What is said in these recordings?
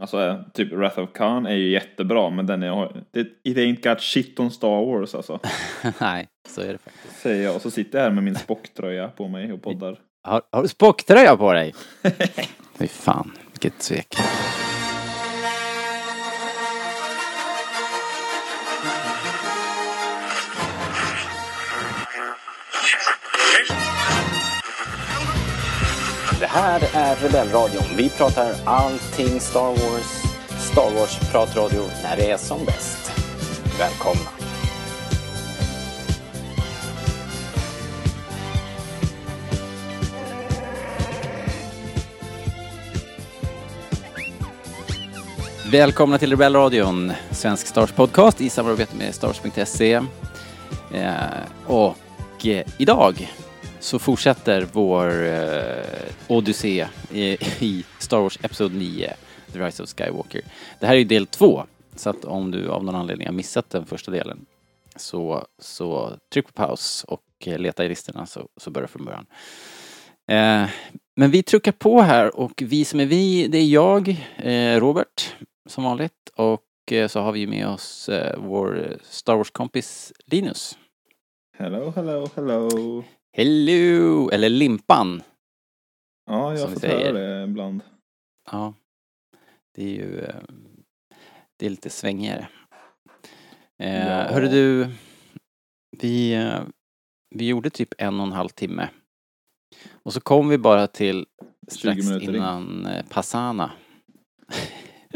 Alltså eh, typ Wrath of Khan är ju jättebra men den är, it ain't got shit on Star Wars alltså. Nej, så är det faktiskt. Säger jag och så sitter jag här med min Spock-tröja på mig och poddar. Har, har du Spock-tröja på dig? Fy fan, vilket svek. Här är Rebellradion. Vi pratar allting Star Wars. Star Wars-pratradio när det är som bäst. Välkomna! Välkomna till Rebellradion, svensk Stars podcast i samarbete med Stars.se. Eh, och eh, idag så fortsätter vår eh, odyssé i, i Star Wars Episod 9, The Rise of Skywalker. Det här är ju del två, så att om du av någon anledning har missat den första delen så, så tryck på paus och eh, leta i listorna så, så börjar från början. Eh, men vi truckar på här och vi som är vi, det är jag, eh, Robert, som vanligt. Och eh, så har vi med oss eh, vår Star Wars-kompis Linus. Hello, hello, hello. Hello! Eller Limpan. Ja, jag har fått höra det ibland. Ja. Det är ju... eh, Det är lite svängigare. Eh, Ja. Hörru du, vi, eh, vi gjorde typ en och en halv timme. Och så kom vi bara till strax in. innan eh, Passana.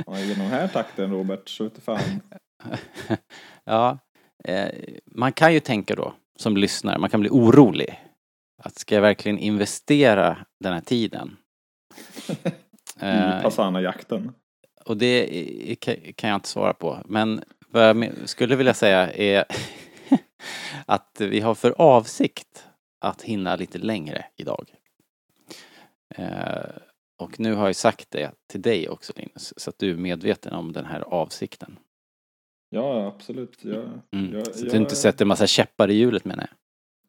Ja, den här takten Robert, så vete fan. ja, eh, man kan ju tänka då, som lyssnare, man kan bli orolig. Att ska jag verkligen investera den här tiden? I Eh, Passana-jakten. och det kan jag inte svara på. Men vad jag skulle vilja säga är att vi har för avsikt att hinna lite längre idag. Eh, och nu har jag sagt det till dig också Linus, så att du är medveten om den här avsikten. Ja, absolut. Jag, Mm. jag, så att jag, du inte sätter massa käppar i hjulet menar jag.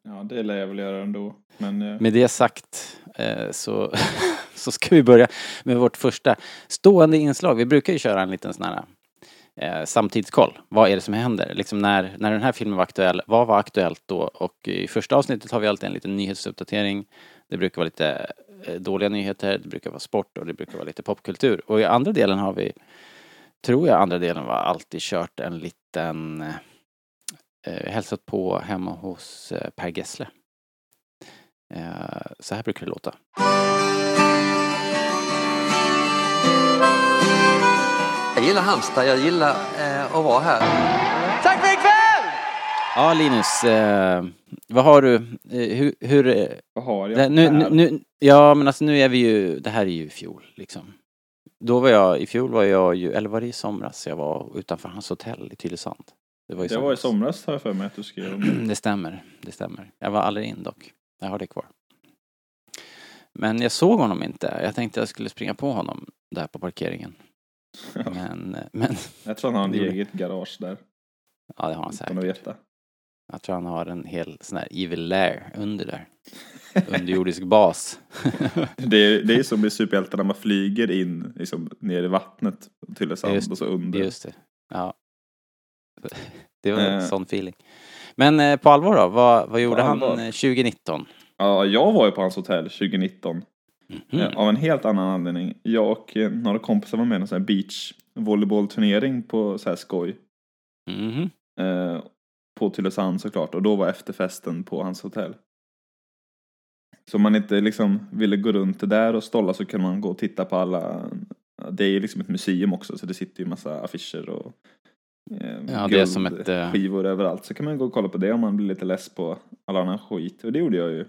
Ja, det lär jag väl göra ändå. Men eh, Med det sagt eh, så, så ska vi börja med vårt första stående inslag. Vi brukar ju köra en liten sån här eh, samtidskoll. Vad är det som händer? Liksom när, när den här filmen var aktuell, vad var aktuellt då? Och i första avsnittet har vi alltid en liten nyhetsuppdatering. Det brukar vara lite eh, dåliga nyheter, det brukar vara sport och det brukar vara lite popkultur. Och i andra delen har vi, tror jag andra delen var alltid kört en liten eh, hälsat på hemma hos eh, Per Gessle. Eh, så här brukar det låta. Jag gillar Halmstad, jag gillar eh, att vara här. Tack för ikväll! Ja, Linus, eh, vad har du, eh, hur, hur eh, vad har jag det, nu, nu, ja men alltså nu är vi ju, det här är ju i fjol liksom. Då var jag, i fjol var jag ju, eller var det i somras jag var utanför hans hotell i Tylösand? Det var i Det var i somras har jag för mig att du skrev om det. Stämmer, det stämmer. Jag var aldrig in dock. Jag har det kvar. Men jag såg honom inte. Jag tänkte jag skulle springa på honom där på parkeringen. Men, men, Jag tror han har en eget garage där. ja det har han Utan att säkert. veta. Jag tror han har en hel sån här evil lair under där. Underjordisk bas. Det är, det är som i superhjältar när man flyger in liksom, ner i vattnet till Just- sand och så under. Just det. Ja. Det var en Eh. sån feeling. Men eh, på allvar då, vad, vad gjorde han allvar? eh, 2019? Ja, jag var ju på hans hotell 2019. Mhm. Eh, Av en helt annan anledning. Jag och några kompisar var med i en sån här beach volleybollturnering på så här skoj. Mhm. Eh, på Tylösand såklart. Och då var efterfesten på hans hotell. Så om man inte liksom ville gå runt där och stolla så kan man gå och titta på alla. Det är ju liksom ett museum också så det sitter ju massa affischer och Ja, det är som ett, eh, guldskivor överallt. Så kan man gå och kolla på det om man blir lite less på all annan skit. Och det gjorde jag ju.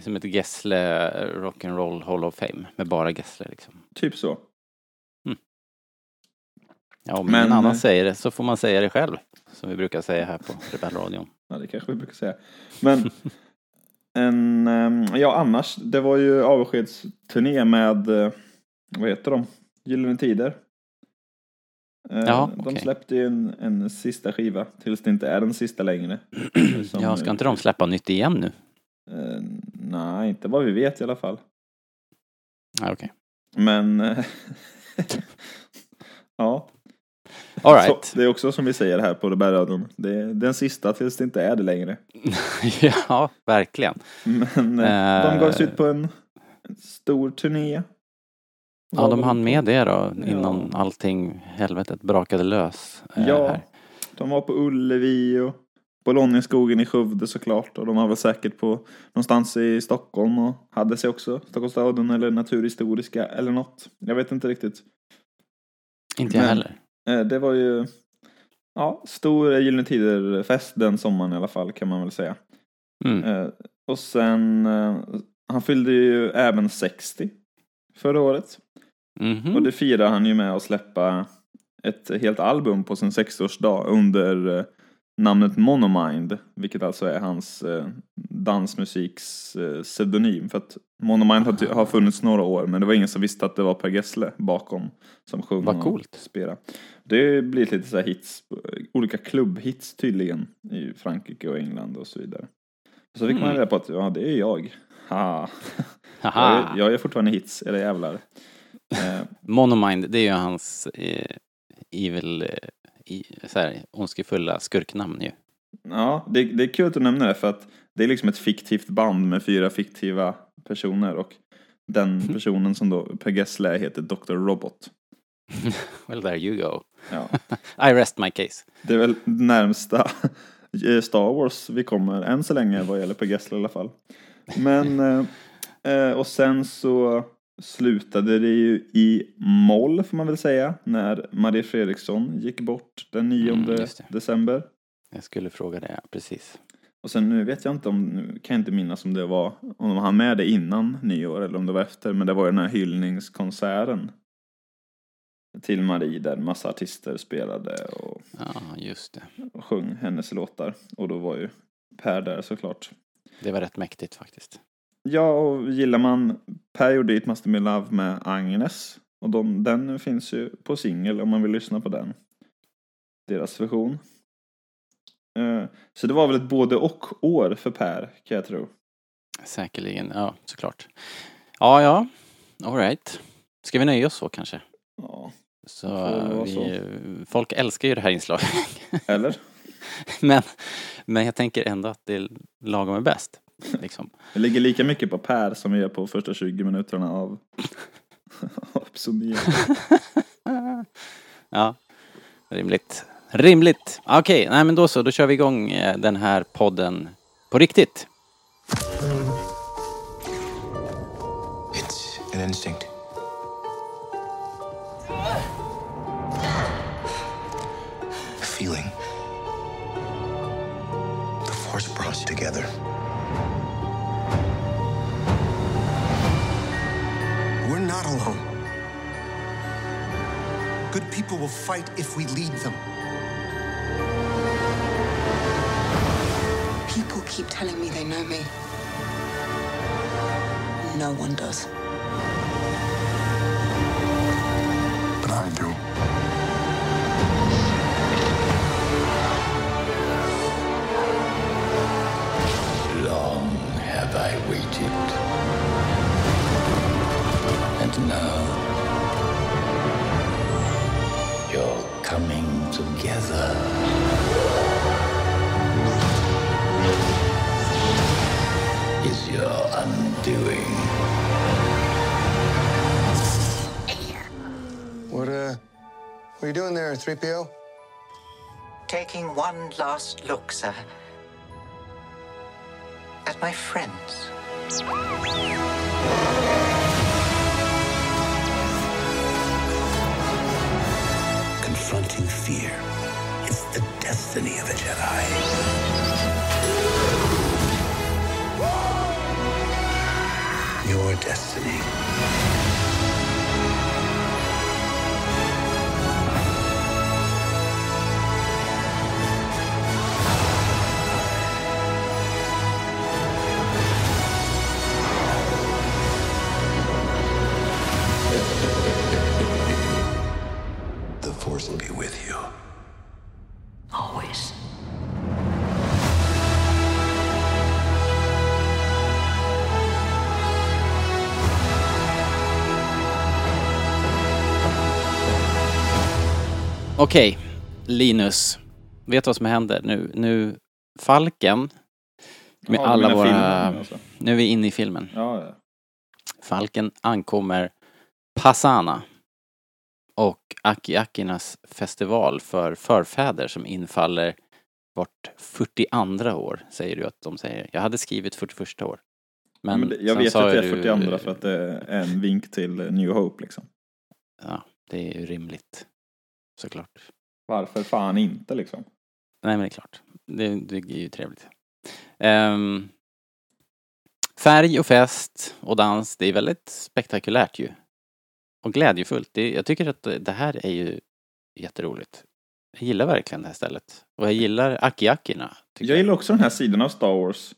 Som ett Gessle eh, Rock'n'Roll Hall of Fame med bara Gessle liksom. Typ så. Ja, om Men, ingen annan eh, säger det så får man säga det själv. Som vi brukar säga här på Rebellradion. Ja, det kanske vi brukar säga. Men en, ehm, ja annars, det var ju avskedsturné med, vad heter de? Gyllene Tider. Eh, Ja, De okej. släppte ju en, en sista skiva, tills det inte är den sista längre. Som- Ja, ska inte de släppa nytt igen nu? Eh, nej, inte vad vi vet i alla fall. Ja, okej. Men eh, All right. Så, det är också som vi säger här på Rebellradion. Det är den sista tills det inte är det längre. ja, verkligen. Men eh, de gav sig ut på en, en stor turné. Ja, de hann med det då Ja. innan allting, helvetet, brakade lös. eh, Ja, här. de var på Ullevi och Bolognaskogen i Skövde såklart. Och de var väl säkert på någonstans i Stockholm och hade sig också. Stockholmsstaden eller Naturhistoriska eller något. Jag vet inte riktigt. Inte jag Men- heller. Eh, Det var ju ja, stor Gyllene Tider-fest den sommaren i alla fall kan man väl säga. Mm. Eh, Och sen, eh, han fyllde ju även 60 förra året. Mhm. Och det firar han ju med att släppa ett helt album på sin 60-årsdag under eh, namnet Monomind, vilket alltså är hans eh, dansmusiks pseudonym. För att Monomind har, funnits några år, men det var ingen som visste att det var Per Gessle bakom som sjöng Vad och coolt. spelade. Det blivit lite så här hits, olika klubbhits tydligen i Frankrike och England och så vidare. Så fick man Mm. reda på att ja, det är jag. Ha. Haha. Jag, jag är fortfarande hits, era jävlar. Eh, Monomind, det är ju hans eh, evil, eh, så här, ondskefulla skurknamn ju. Ja, det, det är kul att du nämner det för att det är liksom ett fiktivt band med fyra fiktiva personer och den personen som då Per Gessle heter Dr. Robot. Well there you go. Ja, I rest my case. det är väl närmsta eh, Star Wars vi kommer än så länge vad gäller Per Gessle i alla fall. Men, eh, och sen så slutade det ju i moll får man väl säga när Marie Fredriksson gick bort den 9 Mm, december. Jag skulle fråga det, precis. Och sen nu vet jag inte om, nu kan jag inte minnas om det var, om de hann med det innan nyår eller om det var efter, men det var ju den här hyllningskonserten till Marie där massa artister spelade och, Ja, just det. och sjöng hennes låtar. Och då var ju Per där såklart. Det var rätt mäktigt faktiskt. Ja, och gillar man Per gjorde It Must Be Love med Agnes. Och de, den finns ju på singel om man vill lyssna på den. Deras version. Eh, Så det var väl ett både och år för Per, kan jag tro. Säkerligen, ja, såklart. Ja, ja, alright. Ska vi nöja oss så kanske? Ja, Så, vara vi, så. folk älskar ju det här inslaget. eller? men, men jag tänker ändå att det är lagom är bäst. Liksom. Det ligger lika mycket på Per som vi gör på första 20 minuterna av episod Ja, rimligt. Rimligt. Okej, nej men då så, då kör vi igång eh, den här podden på riktigt. It's an instinct. A feeling. The force brought us together. Not alone. Good people will fight if we lead them. People keep telling me they know me. No one does. But I do. Now you're coming together. Is your undoing. What, uh, what are you doing there, 3PO? Taking one last look, sir, at my friends. Destiny of a Jedi. Your destiny. Okej, Linus, vet du vad som händer nu? Nu, Falken, med Ja, alla våra... filmer, alltså. Nu är vi inne i filmen. Ja, ja. Falken ankommer Passana och Aki Akinas festival för förfäder som infaller vart 42 år, säger du att de säger. Jag hade skrivit 41 år. Men, Men, det- jag vet att det är du- 42 för att det är en vink till New Hope liksom. Ja, det är ju rimligt. Såklart. Varför fan inte liksom? Nej, men det är klart. Det, det är ju trevligt. Ehm, färg och fest och dans, det är väldigt spektakulärt ju. Och glädjefullt. Det, jag tycker att det här är ju jätteroligt. Jag gillar verkligen det här stället. Och jag gillar Aki-Akina. Jag gillar också den här sidan av Star Wars.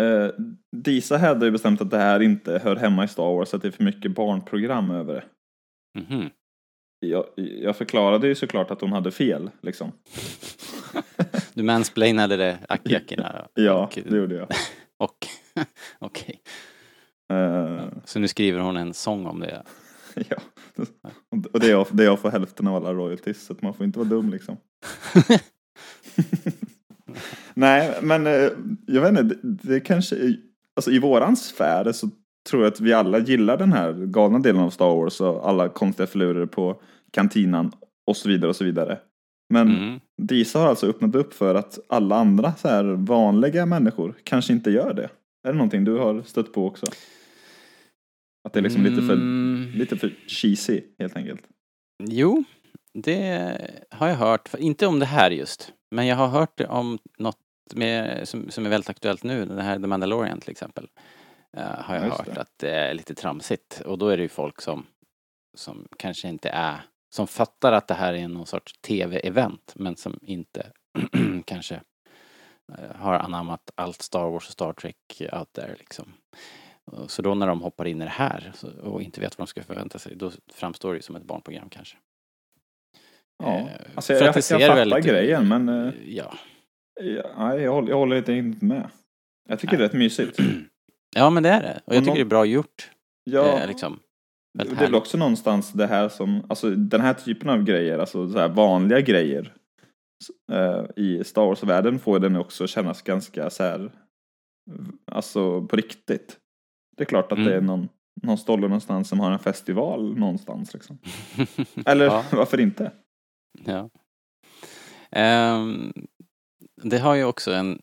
Eh, Disa hade ju bestämt att det här inte hör hemma i Star Wars, att det är för mycket barnprogram över det. Mhm. Jag, jag förklarade ju såklart att hon hade fel, liksom. Du mansplainade det, Aki-Akina. Ja, Och- det gjorde jag. Och, okej. Eh, Så nu skriver hon en sång om det. ja. Och det är, jag, det är jag för hälften av alla royalties, så att man får inte vara dum liksom. Nej, men eh, jag vet inte, det, kanske, alltså i våran sfär så tror jag att vi alla gillar den här galna delen av Star Wars och alla konstiga filurer på kantinan och så vidare och så vidare. Men Mm. Disa har alltså öppnat upp för att alla andra så här vanliga människor kanske inte gör det. Är det någonting du har stött på också? Att det är liksom lite för, Mm. lite för cheesy helt enkelt. Jo, det har jag hört. Inte om det här just. Men jag har hört det om något med, som, som är väldigt aktuellt nu. Det här The Mandalorian till exempel. eh, har jag Ja, just hört det. att det är lite tramsigt. Och då är det ju folk som, som kanske inte är, som fattar att det här är någon sorts tv-event men som inte kanske eh, har anammat allt Star Wars och Star Trek out there liksom. Så då när de hoppar in i det här och inte vet vad de ska förvänta sig, då framstår det ju som ett barnprogram kanske. Ja, Eh, alltså jag, jag, ser fattar väldigt- grejen men eh, Ja. ja, jag, håller, jag håller inte med. Jag tycker Nej. det är rätt mysigt. ja, men det är det. Och jag tycker det är bra gjort. Ja, eh, liksom. Det är väl också någonstans det här som, alltså den här typen av grejer, alltså så här vanliga grejer eh, i Star Wars-världen får den också kännas ganska så här, alltså på riktigt. Det är klart att det är Mm. någon, någon stolle någonstans som har en festival någonstans liksom. Eller Ja. varför inte? Ja. Ehm, det har ju också en...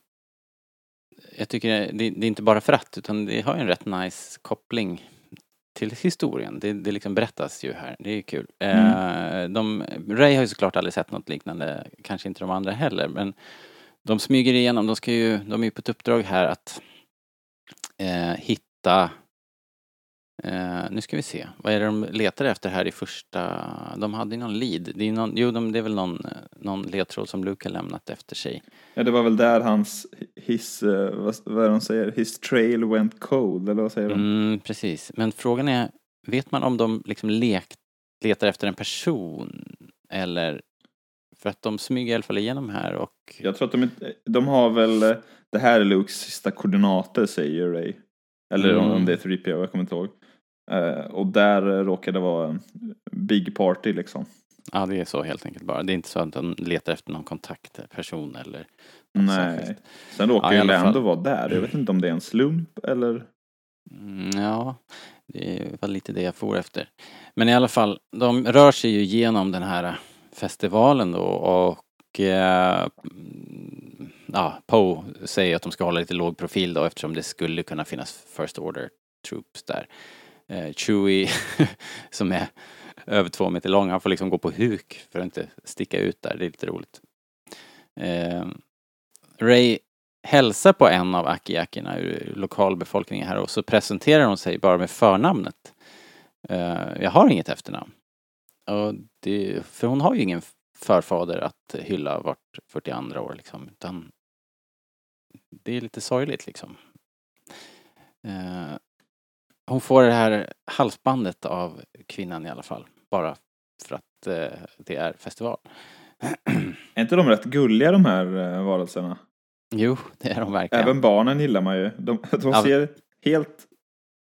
Jag tycker det, det är inte bara för att, utan det har ju en rätt nice koppling till historien. Det, det liksom berättas ju här, det är kul. Eh, de, Ray har ju såklart aldrig sett något liknande, kanske inte de andra heller, men de smyger igenom, de ska ju, de är ju på ett uppdrag här att eh, hitta Eh, nu ska vi se, vad är det de letar efter här i första... De hade ju någon lead. Det är någon, jo, de, det är väl någon, någon ledtråd som Luke har lämnat efter sig. Ja, det var väl där hans, his, eh, vad, vad är de säger, his trail went cold, eller vad säger de? Mm, precis. Men frågan är, vet man om de liksom lek, letar efter en person? Eller... För att de smyger i alla fall igenom här och... Jag tror att de de har väl, eh, det här är Lukes sista koordinater säger Ray. Eller om- Mm. om det är 3PO, jag kommer inte ihåg. Eh, och där råkar det vara big party liksom. Ja, det är så helt enkelt bara. Det är inte så att de letar efter någon kontaktperson eller Nej. särskilt. Sen råkar Ja, ju Lando fall. vara där. Jag vet inte om det är en slump eller... Mm, ja, det var lite det jag for efter. Men i alla fall, de rör sig ju igenom den här festivalen då och eh, ja, Poe säger att de ska hålla lite låg profil då eftersom det skulle kunna finnas First Order Troops där. Eh, Chewie som är över två meter lång, han får liksom gå på huk för att inte sticka ut där, det är lite roligt. Eh, Ray hälsar på en av akiakerna ur lokalbefolkningen här och så presenterar hon sig bara med förnamnet. Eh, jag har inget efternamn. Och det, för hon har ju ingen förfader att hylla vart 42 år liksom, utan det är lite sorgligt liksom. Eh, hon får det här halsbandet av kvinnan i alla fall, bara för att eh, det är festival. Är inte de rätt gulliga de här eh, varelserna? jo, det är de verkligen. Även barnen gillar man ju. De, de Ja. ser helt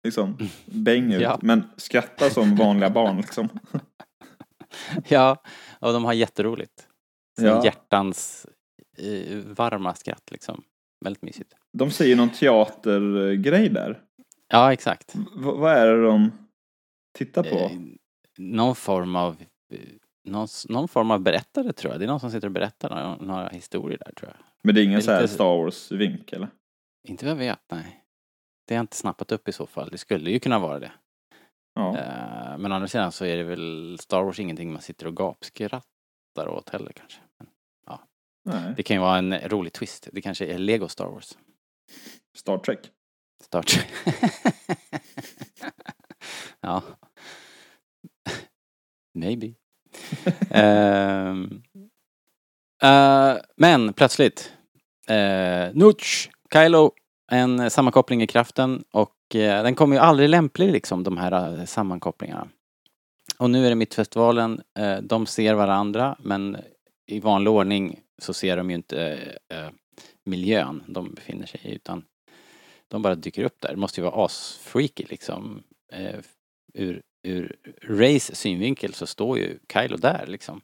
liksom bäng ut. Ja. Men skrattar som vanliga barn liksom. Ja, och de har jätteroligt. Ja. Hjärtans eh, varma skratt liksom. Väldigt mysigt. De säger någon teatergrej där. Ja, exakt. V- vad är det de tittar på? Eh, någon form av eh, någon, någon form av berättare tror jag. Det är någon som sitter och berättar några, några historier där tror jag. Men det är ingen det är så här Star Wars-vink eller? Inte vad jag vet, nej. Det har jag inte snappat upp i så fall. Det skulle ju kunna vara det. Ja. Eh, men å andra sidan så är det väl Star Wars ingenting man sitter och gapskrattar åt heller kanske. Men Nej. det kan ju vara en rolig twist. Det kanske är Lego Star Wars. Star Trek. Star Trek. ja. Maybe. Ehm. Eh, men plötsligt. Uh, Nutch, Kylo, en sammankoppling i kraften och eh, den kommer ju aldrig lämplig liksom de här sammankopplingarna. Och nu är det Mittfestivalen, uh, de ser varandra men i vanlig ordning så ser de ju inte miljön de befinner sig i utan de bara dyker upp där. Det måste ju vara asfreaky liksom. Eh, ur, ur Rays synvinkel så står ju Kylo där liksom.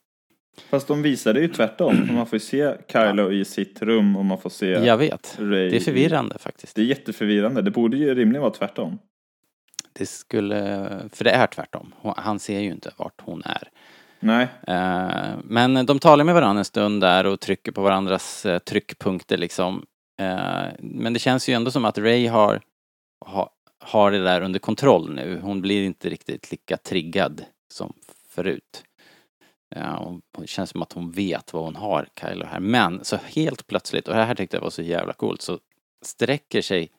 Fast de visade ju tvärtom. Man får ju se Kylo i sitt rum och man får se Jag vet. Ray Det är förvirrande faktiskt. Det är jätteförvirrande. Det borde ju rimligen vara tvärtom. Det skulle, för det är tvärtom. Han ser ju inte vart hon är. Nej. Eh, Men de talar med varandra en stund där och trycker på varandras eh, tryckpunkter liksom. Eh, men det känns ju ändå som att Ray har, ha, har det där under kontroll nu. Hon blir inte riktigt lika triggad som förut. Eh, ja, hon- det känns som att hon vet vad hon har, Kylo här. Men så helt plötsligt, och det här tyckte jag var så jävla coolt, så sträcker sig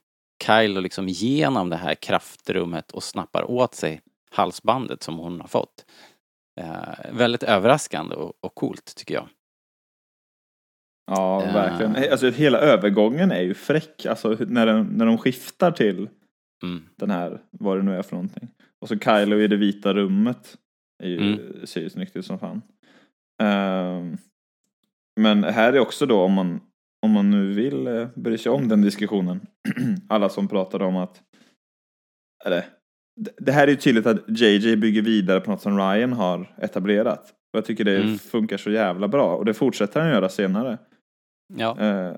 Kylo liksom genom det här kraftrummet och snappar åt sig halsbandet som hon har fått. Eh, väldigt överraskande och, och coolt tycker jag. Ja, Ja. verkligen. Alltså hela övergången är ju fräck. Alltså när, den, när de skiftar till Mm. den här, vad det nu är för någonting. Och så Kylo i det vita rummet. Är ju, Mm. Ser ju snyggt ut som fan. Ehm, men här är också då om man, om man nu vill uh, bry sig om den diskussionen. Alla som pratar om att eller, det- det här är ju tydligt att JJ bygger vidare på något som Ryan har etablerat. Och jag tycker det Mm. funkar så jävla bra. Och det fortsätter han göra senare. Ja. Eh,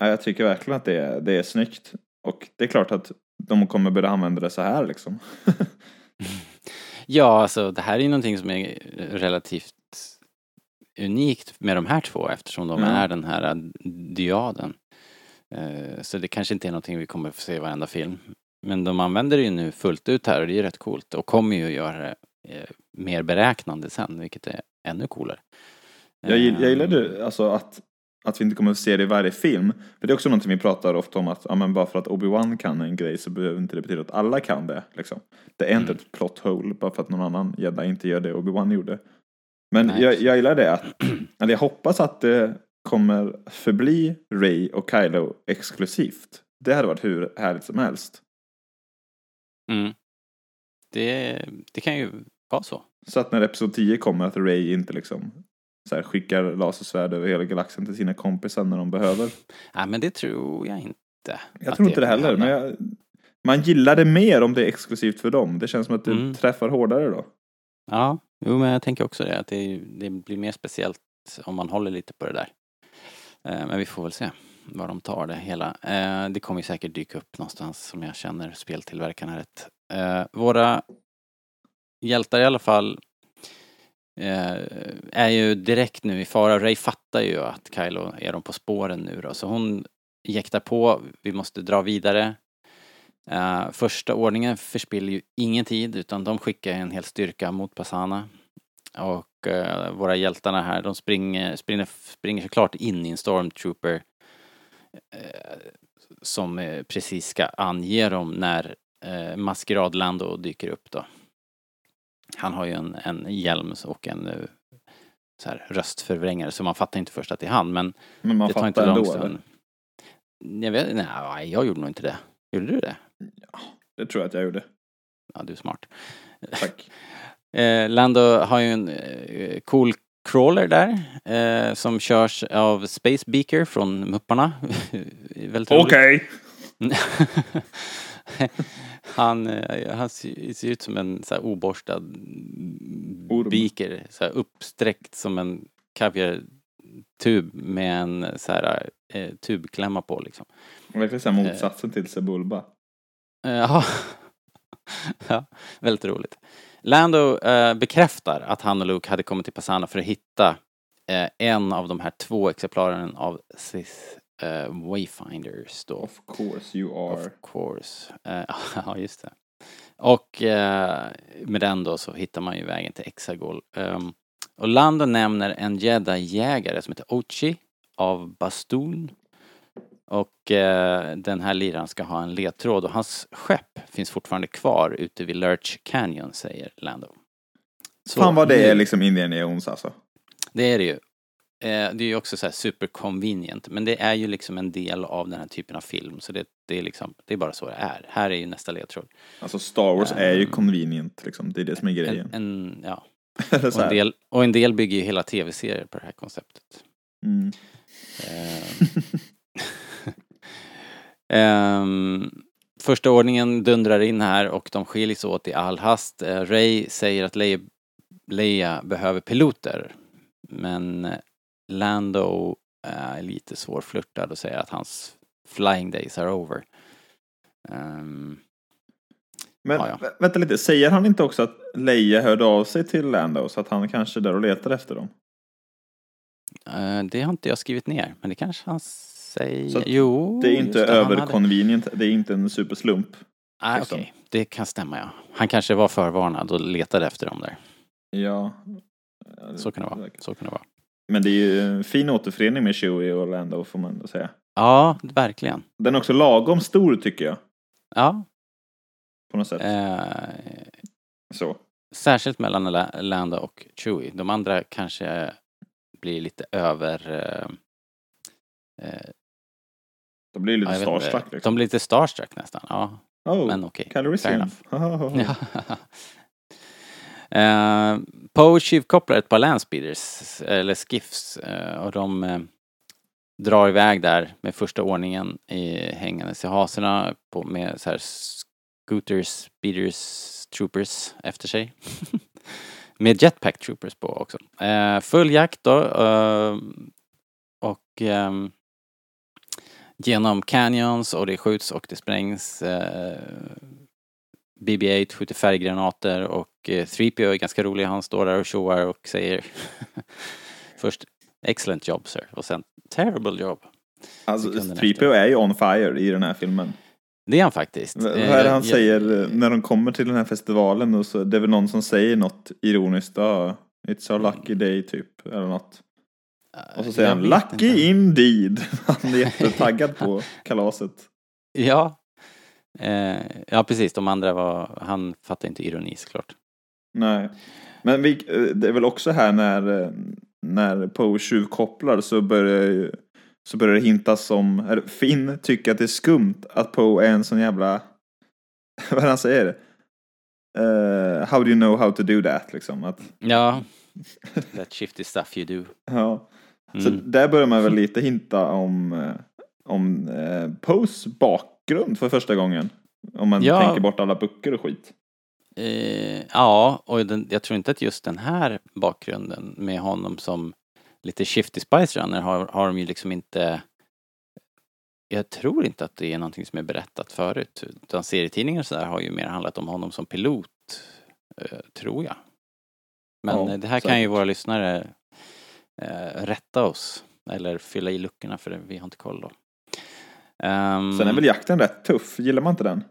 ja, jag tycker verkligen att det är, det är snyggt. Och det är klart att de kommer börja använda det så här liksom. ja, alltså det här är ju någonting som är relativt unikt med de här två eftersom de Ja. är den här dyaden. Eh, Så det kanske inte är någonting vi kommer få se i varenda film. Men de använder det ju nu fullt ut här och det är ju rätt coolt och kommer ju göra det eh, mer beräknande sen, vilket är ännu coolare. Jag, gill- jag gillar Ehm, det, alltså att, att vi inte kommer att se det i varje film. För det är också någonting vi pratar ofta om att ja, men bara för att Obi-Wan kan en grej så behöver inte det betyda att alla kan det. Liksom. Det är inte Mm. ett plot hole bara för att någon annan jedi inte gör det Obi-Wan gjorde. Men Nej, jag, jag gillar det att, eller jag hoppas att det kommer förbli Ray och Kylo exklusivt. Det hade varit hur härligt som helst. Mm. Det, det kan ju vara så. Så att när Episod 10 kommer att Ray inte liksom så här, skickar lasersvärd över hela galaxen till sina kompisar när de behöver. Nej, men det tror jag inte. Jag tror inte det heller, men jag, man gillar det mer om det är exklusivt för dem. Det känns som att det Mm. träffar hårdare då. Ja, jo men jag tänker också det. Att det, det blir mer speciellt om man håller lite på det där. Eh, Men vi får väl se var de tar det hela. Eh, Det kommer ju säkert dyka upp någonstans som jag känner speltillverkarna rätt. Eh, Våra hjältar i alla fall Eh, är ju direkt nu i fara. Ray fattar ju att Kylo är de på spåren nu då. Så hon jäktar på, vi måste dra vidare. Uh, första ordningen förspiller ju ingen tid utan de skickar en hel styrka mot Passana. Och uh, våra hjältarna här, de springer, springer, springer såklart in i en stormtrooper uh, som precis ska ange dem när eh, Maskeradlando dyker upp då. Han har ju en, en hjälm och en eh, så här, röstförvrängare så man fattar inte först att det är han men Men man det tar inte lång stund. Jag vet nej, jag gjorde nog inte det. Gjorde du det? Det tror jag att jag gjorde. Ja, du är smart. Tack. Eh, Lando har ju en eh, cool crawler där eh, som körs av Space Beaker från Mupparna. Okej! han, eh, han ser, ut som en så oborstad Orm. beaker, så uppsträckt som en kaviartub med en så här eh, tubklämma på liksom. Verkligen såhär motsatsen till Sebulba. Eh, Ja, ja väldigt roligt. Lando eh, bekräftar att han och Luke hade kommit till Passana för att hitta eh, en av de här två exemplaren av Sith eh, Wayfinders då. Of course you are. Of course. Eh, ja, just det. Och eh, med den då så hittar man ju vägen till Exagol. Um, och Lando nämner en jedi-jägare som heter Ochi av Bastoon. Och eh, den här liraren ska ha en ledtråd och hans skepp finns fortfarande kvar ute vid Lurch Canyon, säger Lando. Så Fan vad det är liksom Indiana Jones alltså. Det är det ju. Eh, det är ju också så här super convenient, men det är ju liksom en del av den här typen av film, så det, det är liksom, det är bara så det är. Här är ju nästa ledtråd. Alltså Star Wars är ju Ehm. convenient liksom. Det är det som är grejen. En, en, ja. Och, en del, och en del bygger ju hela tv-serier på det här konceptet. Mm. Eh, ehm, första ordningen dundrar in här och de skiljs åt i all hast. Eh, Ray säger att Leia, Leia behöver piloter. Men eh, Lando är lite svårflörtad och säger att hans flying days are over. Ehm, Men Ja, ja. vä- vänta lite, säger han inte också att Leia hörde av sig till Lando så att han kanske är där och letar efter dem? eh, det har inte jag skrivit ner, men det kanske han säger. Så jo, Det är inte han hade- överconvenient, det är inte en superslump. Ah, liksom. Okej, det kan stämma ja. Han kanske var förvarnad och letade efter dem där. Ja. Så kan det vara. Så kan det vara. Men det är ju en fin återförening med Chewie och Lando får man ändå säga. Ja, verkligen. Den är också lagom stor tycker jag. Ja. På något sätt. Eh, Så. särskilt mellan La- Lando och Chewie. De andra kanske blir lite över... Eh, eh, Då blir ja, lite inte. starstruck liksom. De blir lite starstruck nästan. Ja, Oh, men okej. Fair Ja. Eh, Poe tjuvkopplar ett par landspeeders, eller skiffs, eh, och de eh, drar iväg där med första ordningen i, hängandes i haserna på, med så här scooters, speeders, troopers efter sig. med jetpack troopers på också. Eh, full jakt då. Eh, och ehm, genom canyons och det skjuts och det sprängs. Eh, Eh, BB-8 skjuter färggranater och eh, 3PO är ganska rolig. Han står där och tjoar och säger först excellent job sir och sen terrible job. Alltså, Sekunden 3PO är ju on fire i den här filmen. Det är han faktiskt. Vad Eh, är det jag- han jag- säger eh, när de kommer till den här festivalen och så, det är väl någon som säger något ironiskt, ja, it's a lucky day typ, eller något. Och så säger jag han lucky inte. indeed. Han är jättetaggad på kalaset. Ja. Eh, ja precis, de andra var, han fattar inte ironi såklart. Nej. Men vi, eh, det är väl också här när, eh, när Poe tjuvkopplar så börjar ju- så börjar det hintas om, Finn tycker att det är skumt att Poe är en sån jävla, vad han säger? Eh, how do you know how to do that liksom? Att, Ja. That shifty stuff you do. ja. Så Mm. där börjar man väl lite hinta om, om eh, Poes bakgrund för första gången. Om man Ja. tänker bort alla böcker och skit. Eh, ja, och den, jag tror inte att just den här bakgrunden med honom som lite shifty spice runner har, har de ju liksom inte jag tror inte att det är någonting som är berättat förut. Utan serietidningar och sådär har ju mer handlat om honom som pilot, eh, tror jag. Men Ja, eh, det här kan ju säkert. våra lyssnare eh, rätta oss. Eller fylla i luckorna för det, vi har inte koll då. Ehm, Sen är väl jakten rätt tuff, gillar man inte den?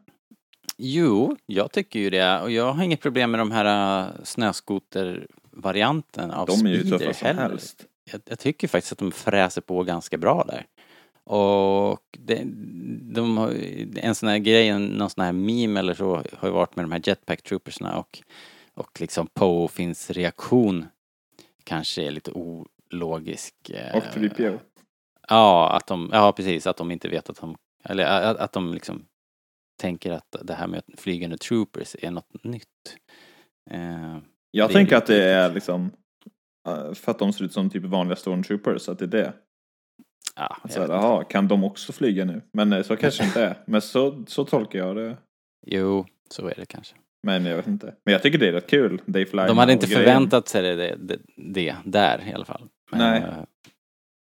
Jo, jag tycker ju det. Och jag har inget problem med de här uh, snöskotervarianten av De är ju speeder tuffa som heller. helst. Jag, jag tycker faktiskt att de fräser på ganska bra där. Och det, de har, en sån här grej, någon sån här meme eller så har ju varit med de här jetpack troopersna och, och liksom Poe finns reaktion kanske är lite ologisk. eh, Och 3PO. Ja, att de, ja precis, att de inte vet att de, eller att, att de liksom tänker att det här med flygande troopers är något nytt. Eh, Jag Det tänker det att det är liksom eh, för att de ser ut som typ vanliga stormtroopers, att det är det. ja, jag Alltså, jaha, kan de också flyga nu? Men eh, så kanske det inte är. Men så, så tolkar jag det. Jo, så är det kanske. Men jag vet inte. Men jag tycker det är rätt kul. They fly De hade inte förväntat sig det, det, det, det där i alla fall. Nej. Eh,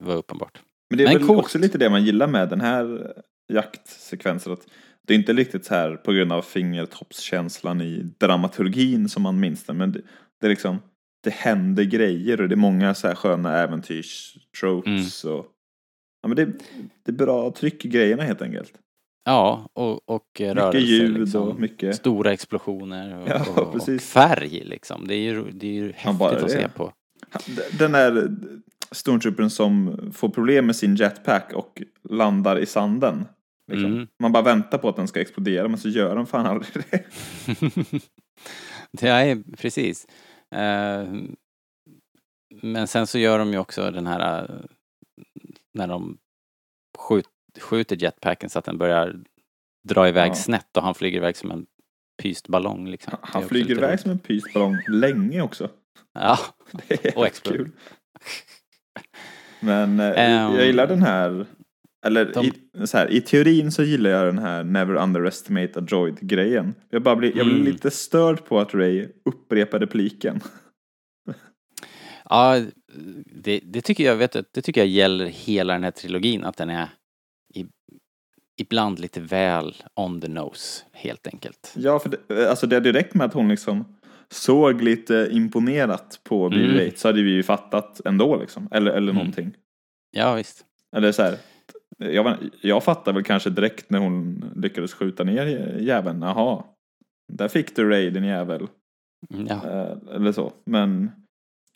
var uppenbart. Men det är Men väl coolt. också lite det man gillar med den här jaktsekvensen. Att det är inte riktigt så här på grund av fingertoppskänslan i dramaturgin som man minns den. Men det, det är liksom, det händer grejer och det är många så här sköna äventyrstropes. Och, ja, men det, det är bra tryck i grejerna helt enkelt. Ja, och, och rörelser. ljud liksom. och mycket- Stora explosioner och, Ja, och, och färg liksom. Det är ju, det är ju häftigt att se på. Den där stormtroopern som får problem med sin jetpack och landar i sanden. Liksom. Mm. Man bara väntar på att den ska explodera men så gör den fan aldrig det. det är precis. Eh, men sen så gör de ju också den här eh, när de skjut, skjuter jetpacken så att den börjar dra iväg Ja. snett och han flyger iväg som en pyst ballong liksom. Han flyger iväg roligt. som en pysballong länge också. Ja, Det är Och exploderar. kul. Men Ehm, jag gillar den här, eller de- i, så här, i teorin så gillar jag den här Never underestimate a droid-grejen. Jag, bara blir, jag blir Mm. lite störd på att Ray upprepar repliken. Ja, det, det tycker jag, vet det tycker jag gäller hela den här trilogin, att den är i, ibland lite väl on the nose, helt enkelt. Ja, för det, alltså det direkt med att hon liksom såg lite imponerat på Mm. BB-8 så hade vi ju fattat ändå liksom. Eller, eller Mm. någonting. Ja, visst. Eller så här, jag, jag fattar väl kanske direkt när hon lyckades skjuta ner jäveln. Jaha, där fick du Ray din jävel. Mm, Ja, Eh, eller så. Men,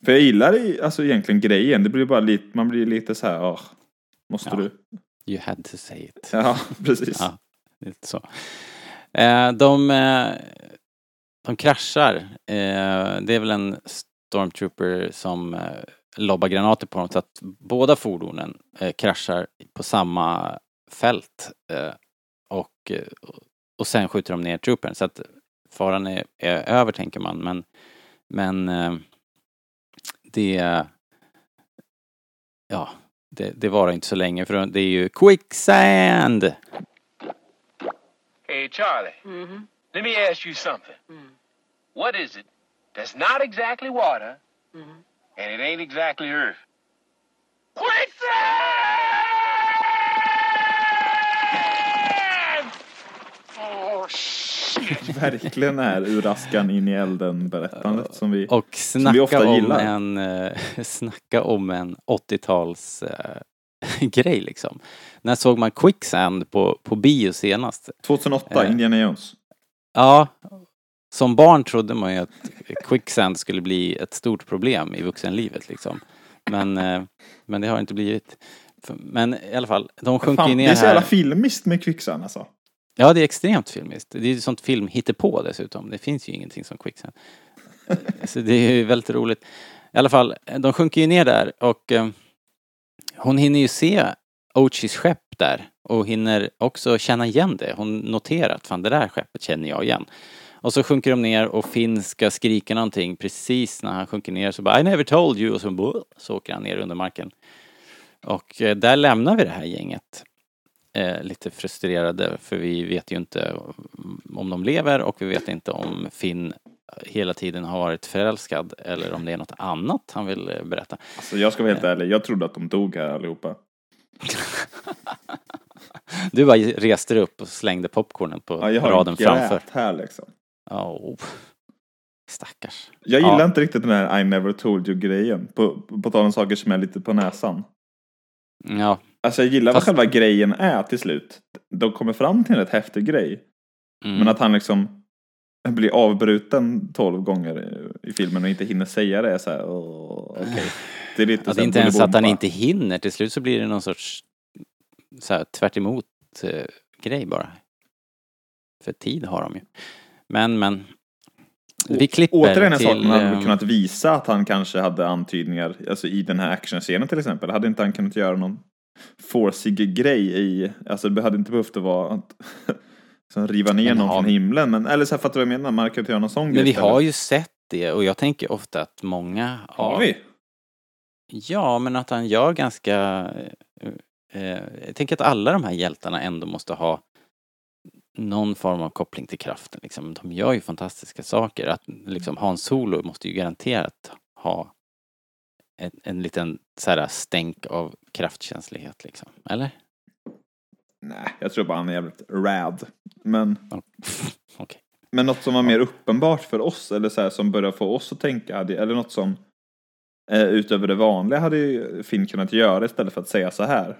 för jag gillar alltså egentligen grejen. Det blir bara lite, man blir lite så här, åh, måste Ja. du? you had to say it. Ja, precis. Ja. Lite så. Eh, de, eh, de kraschar. Eh, det är väl en stormtrooper som eh, lobbar granater på dem så att båda fordonen eh, kraschar på samma fält. Eh, och, och sen skjuter de ner troopern. Så att faran är, är över tänker man. Men, men eh, det... Ja, det, det var inte så länge för det är ju quicksand! Hey, Charlie. Let me ask you something. What is it that's not exactly water, and it ain't exactly earth? Quicksand! Oh, shit! Verkligen är ur askan in i elden berättandet som vi... Och vi snacka ofta om gillar. en, eh, snacka om en 80-tals eh, grej liksom. När såg man quicksand på, på bio senast? 2008, Eh. Indiana Jones. Ja, som barn trodde man ju att quicksand skulle bli ett stort problem i vuxenlivet liksom. Men, eh, men det har inte blivit. Men i alla fall, de sjunker ju Fan, det ner är så jävla här. filmiskt med kvicksand alltså. Ja, det är extremt filmiskt. Det är ju sånt film på dessutom. Det finns ju ingenting som quicksand. Så det är ju väldigt roligt. I alla fall, de sjunker ju ner där och eh, hon hinner ju se Ochis skepp där och hinner också känna igen det. Hon noterar att fan det där skeppet känner jag igen. Och så sjunker de ner och Finn ska skrika någonting precis när han sjunker ner så bara I never told you och så, så åker han ner under marken. Och eh, där lämnar vi det här gänget eh, lite frustrerade för vi vet ju inte om de lever och vi vet inte om Finn hela tiden har varit förälskad eller om det är något annat han vill eh, berätta. alltså. Jag ska vara helt ärlig, jag trodde att de dog här allihopa. Du bara reste upp och slängde popcornen på Ja, jag har raden en framför. grät här liksom. Oh, stackars. Jag gillar Ja. inte riktigt den här I never told you grejen. På, på tal om saker som är lite på näsan. Ja, Alltså jag gillar Fast- vad själva grejen är till slut. De kommer fram till en rätt häftig grej. mm. Men att han liksom blir avbruten tolv gånger i filmen och inte hinner säga det är så här, åh, okej. Det är lite Ja, det är inte ens att han inte hinner. Till slut så blir det någon sorts så här, tvärt emot, eh, grej bara. För tid har de ju. Men, men. Vi klipper Återigen en till... sak man hade eh, kunnat visa att han kanske hade antydningar, alltså i den här actionscenen till exempel. Hade inte han kunnat göra någon forcig grej i, alltså det hade inte behövt att vara att liksom riva ner Men någon har- från himlen. Men, eller så här, fattar du vad jag menar? Man hade kunnat göra någon sån Men grej vi istället. har ju sett det och jag tänker ofta att många Har av- vi? Ja, men att han gör ganska... Eh, eh, jag tänker att alla de här hjältarna ändå måste ha någon form av koppling till kraften. Liksom. De gör ju fantastiska saker. Att, liksom, Hans Solo måste ju garanterat ha en, en liten så här stänk av kraftkänslighet liksom. Eller? Nej, jag tror bara han är jävligt rad. Men, Okej. men något som var mer uppenbart för oss, eller så här, som började få oss att tänka, eller något som eh, utöver det vanliga hade ju Finn kunnat göra istället för att säga så här.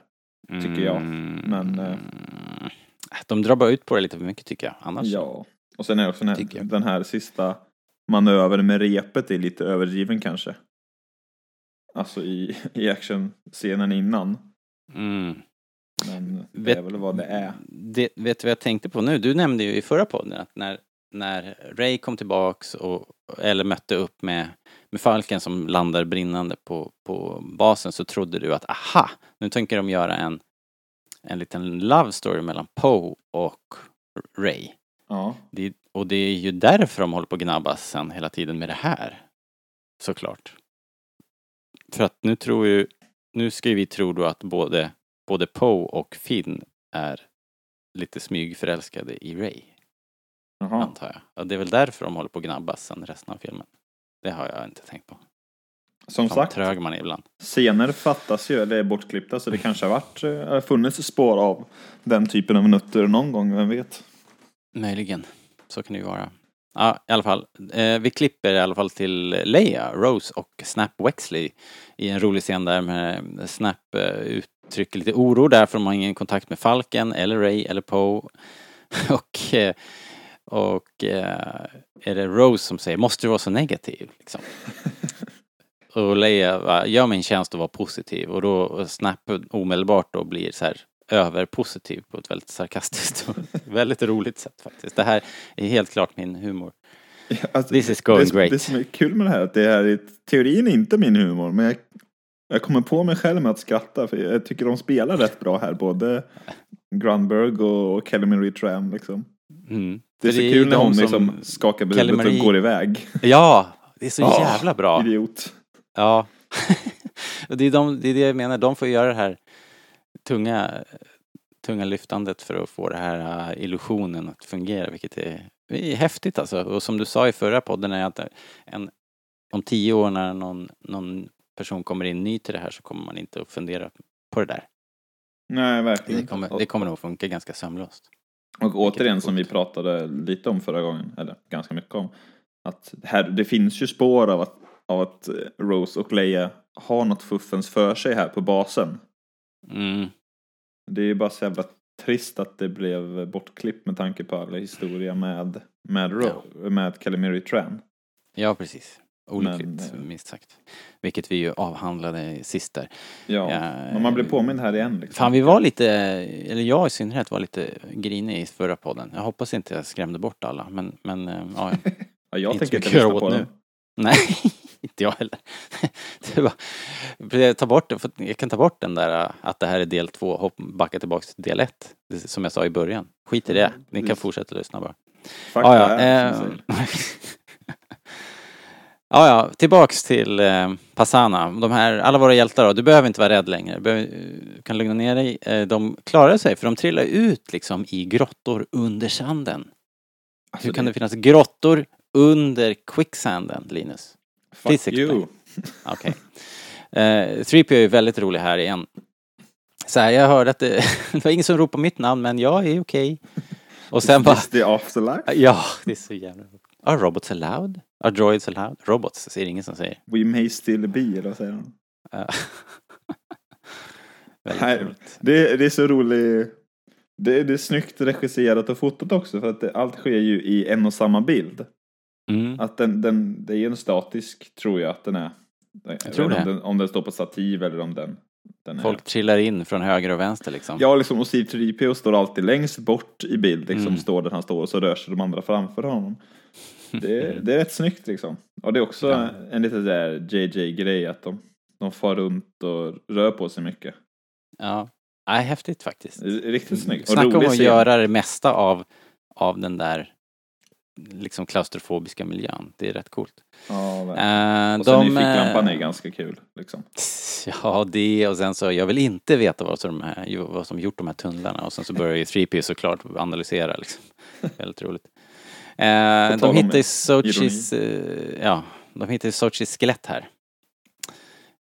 Tycker jag. Men, eh, Mm. De drar bara ut på det lite för mycket tycker jag. Annars Ja. Och sen är också den den här sista manövern med repet är lite överdriven kanske. Alltså i, i actionscenen innan. Mm. Men det Vet- är väl vad det är. Det, vet du vad jag tänkte på nu? Du nämnde ju i förra podden att när, när Ray kom tillbaks och, eller mötte upp med, med Falken som landar brinnande på, på basen så trodde du att aha, nu tänker de göra en, en liten love story mellan Poe och Ray. Ja. Det, och det är ju därför de håller på att gnabbas sen hela tiden med det här. Såklart. För att nu tror ju, nu ska ju vi tro då att både, både Poe och Finn är lite smygförälskade i Ray, Jaha. antar jag. Och det är väl därför de håller på att gnabbas sen resten av filmen. Det har jag inte tänkt på. Som Fan sagt, trög man är ibland. scener fattas ju, eller är bortklippta, så det kanske har varit, eh, har funnits spår av den typen av nutter någon gång, vem vet? Möjligen. Så kan det ju vara. Ja, i alla fall. Eh, vi klipper i alla fall till Leia, Rose och Snap Wexley i en rolig scen där med Snap eh, uttrycker lite oro därför de har ingen kontakt med Falken eller Ray eller Poe. och eh, och eh, är det Rose som säger måste du vara så negativ? Liksom. och Leia va, gör mig en tjänst att vara positiv och då och Snap omedelbart då blir så här överpositiv på ett väldigt sarkastiskt och väldigt roligt sätt faktiskt. Det här är helt klart min humor. Alltså, This is going det, great. Det som är kul med det här är att det här är teorin är inte min humor, men jag, jag kommer på mig själv med att skratta för jag tycker de spelar rätt bra här, både Grunberg och Kelly Marie Tran liksom. Mm. Det är så ju kul när de hon som- liksom skakar på Kelly huvudet och går iväg. Ja, det är så Ah, jävla bra. Idiot. Ja. Det, är de, det är det jag menar, de får göra det här tunga, tunga lyftandet för att få det här äh, illusionen att fungera, vilket är, är häftigt alltså. Och som du sa i förra podden är att en, om tio år när någon, någon person kommer in ny till det här så kommer man inte att fundera på det där. Nej, verkligen. Det kommer, det kommer nog funka ganska sömlöst. Och återigen som vi pratade lite om förra gången, eller ganska mycket om, att här, det finns ju spår av att, av att eh, Rose och Leia har något fuffens för sig här på basen. Mm. Det är ju bara så jävla trist att det blev bortklippt med tanke på alla historia med, med, Ro- med Calimiri Tran. Ja, precis. Olyckligt, Men, eh, minst sagt. Vilket vi ju avhandlade sist där. Ja, Ja, men man blir påmind här igen liksom. Fan, vi var lite, eller jag i synnerhet var lite grinig i förra podden. Jag hoppas inte jag skrämde bort alla, men, men eh, ja. ja, jag tänker inte lyssna på åt den. nu. Nej, inte jag heller. Det var, tar bort, det, jag kan ta bort den där att det här är del två, hopp, backa tillbaks till del ett. Det- Som jag sa i början. Skit i det. Ni kan fortsätta lyssna bara. Ja, det ja. Eh, säger. ja. Tillbaks till eh, Passana. De här, alla våra hjältar då. Du behöver inte vara rädd längre. Du behöver, du kan lugna ner dig. Eh, de klarar sig för de trillar ut liksom i grottor under sanden. Alltså, Hur kan det finnas grottor under quicksanden, Linus? Fuck you. Okej. Eh, 3PO är väldigt rolig här igen. Så här, jag hörde att det, det var ingen som ropade mitt namn, men jag är okej. Och sen bara, Is the afterlife? ja, det är så jävla Are robots allowed? Are droids allowed? Robots är det ingen som säger. We may still be, eller vad säger han? Väldigt Nej, det, det är så roligt. Det, det är snyggt regisserat och fotot också för att det, allt sker ju i en och samma bild. Mm. Att den, den, det är en statisk, tror jag att den är. Jag, tror det. Om den, om den står på stativ eller om den. Folk trillar in från höger och vänster liksom. Ja, liksom, och Steve 3PO står alltid längst bort i bild, liksom, Mm. står där han står och så rör sig de andra framför honom. Det, det är rätt snyggt liksom. Och det är också Ja. en liten där JJ-grej att de, de far runt och rör på sig mycket. Ja. Nej, häftigt faktiskt. Riktigt snyggt. Snacka om att göra det mesta av, av den där liksom klaustrofobiska miljön. Det är rätt coolt. Ja. Eh, och sen de, är ficklampan eh, är ganska kul. Liksom. Ja, det och sen så, jag vill inte veta vad som, här, vad som gjort de här tunnlarna och sen så börjar ju 3P såklart analysera liksom. Väldigt roligt. Eh, de hittar ju Sochis, eh, ja, de hittar Sochis skelett här.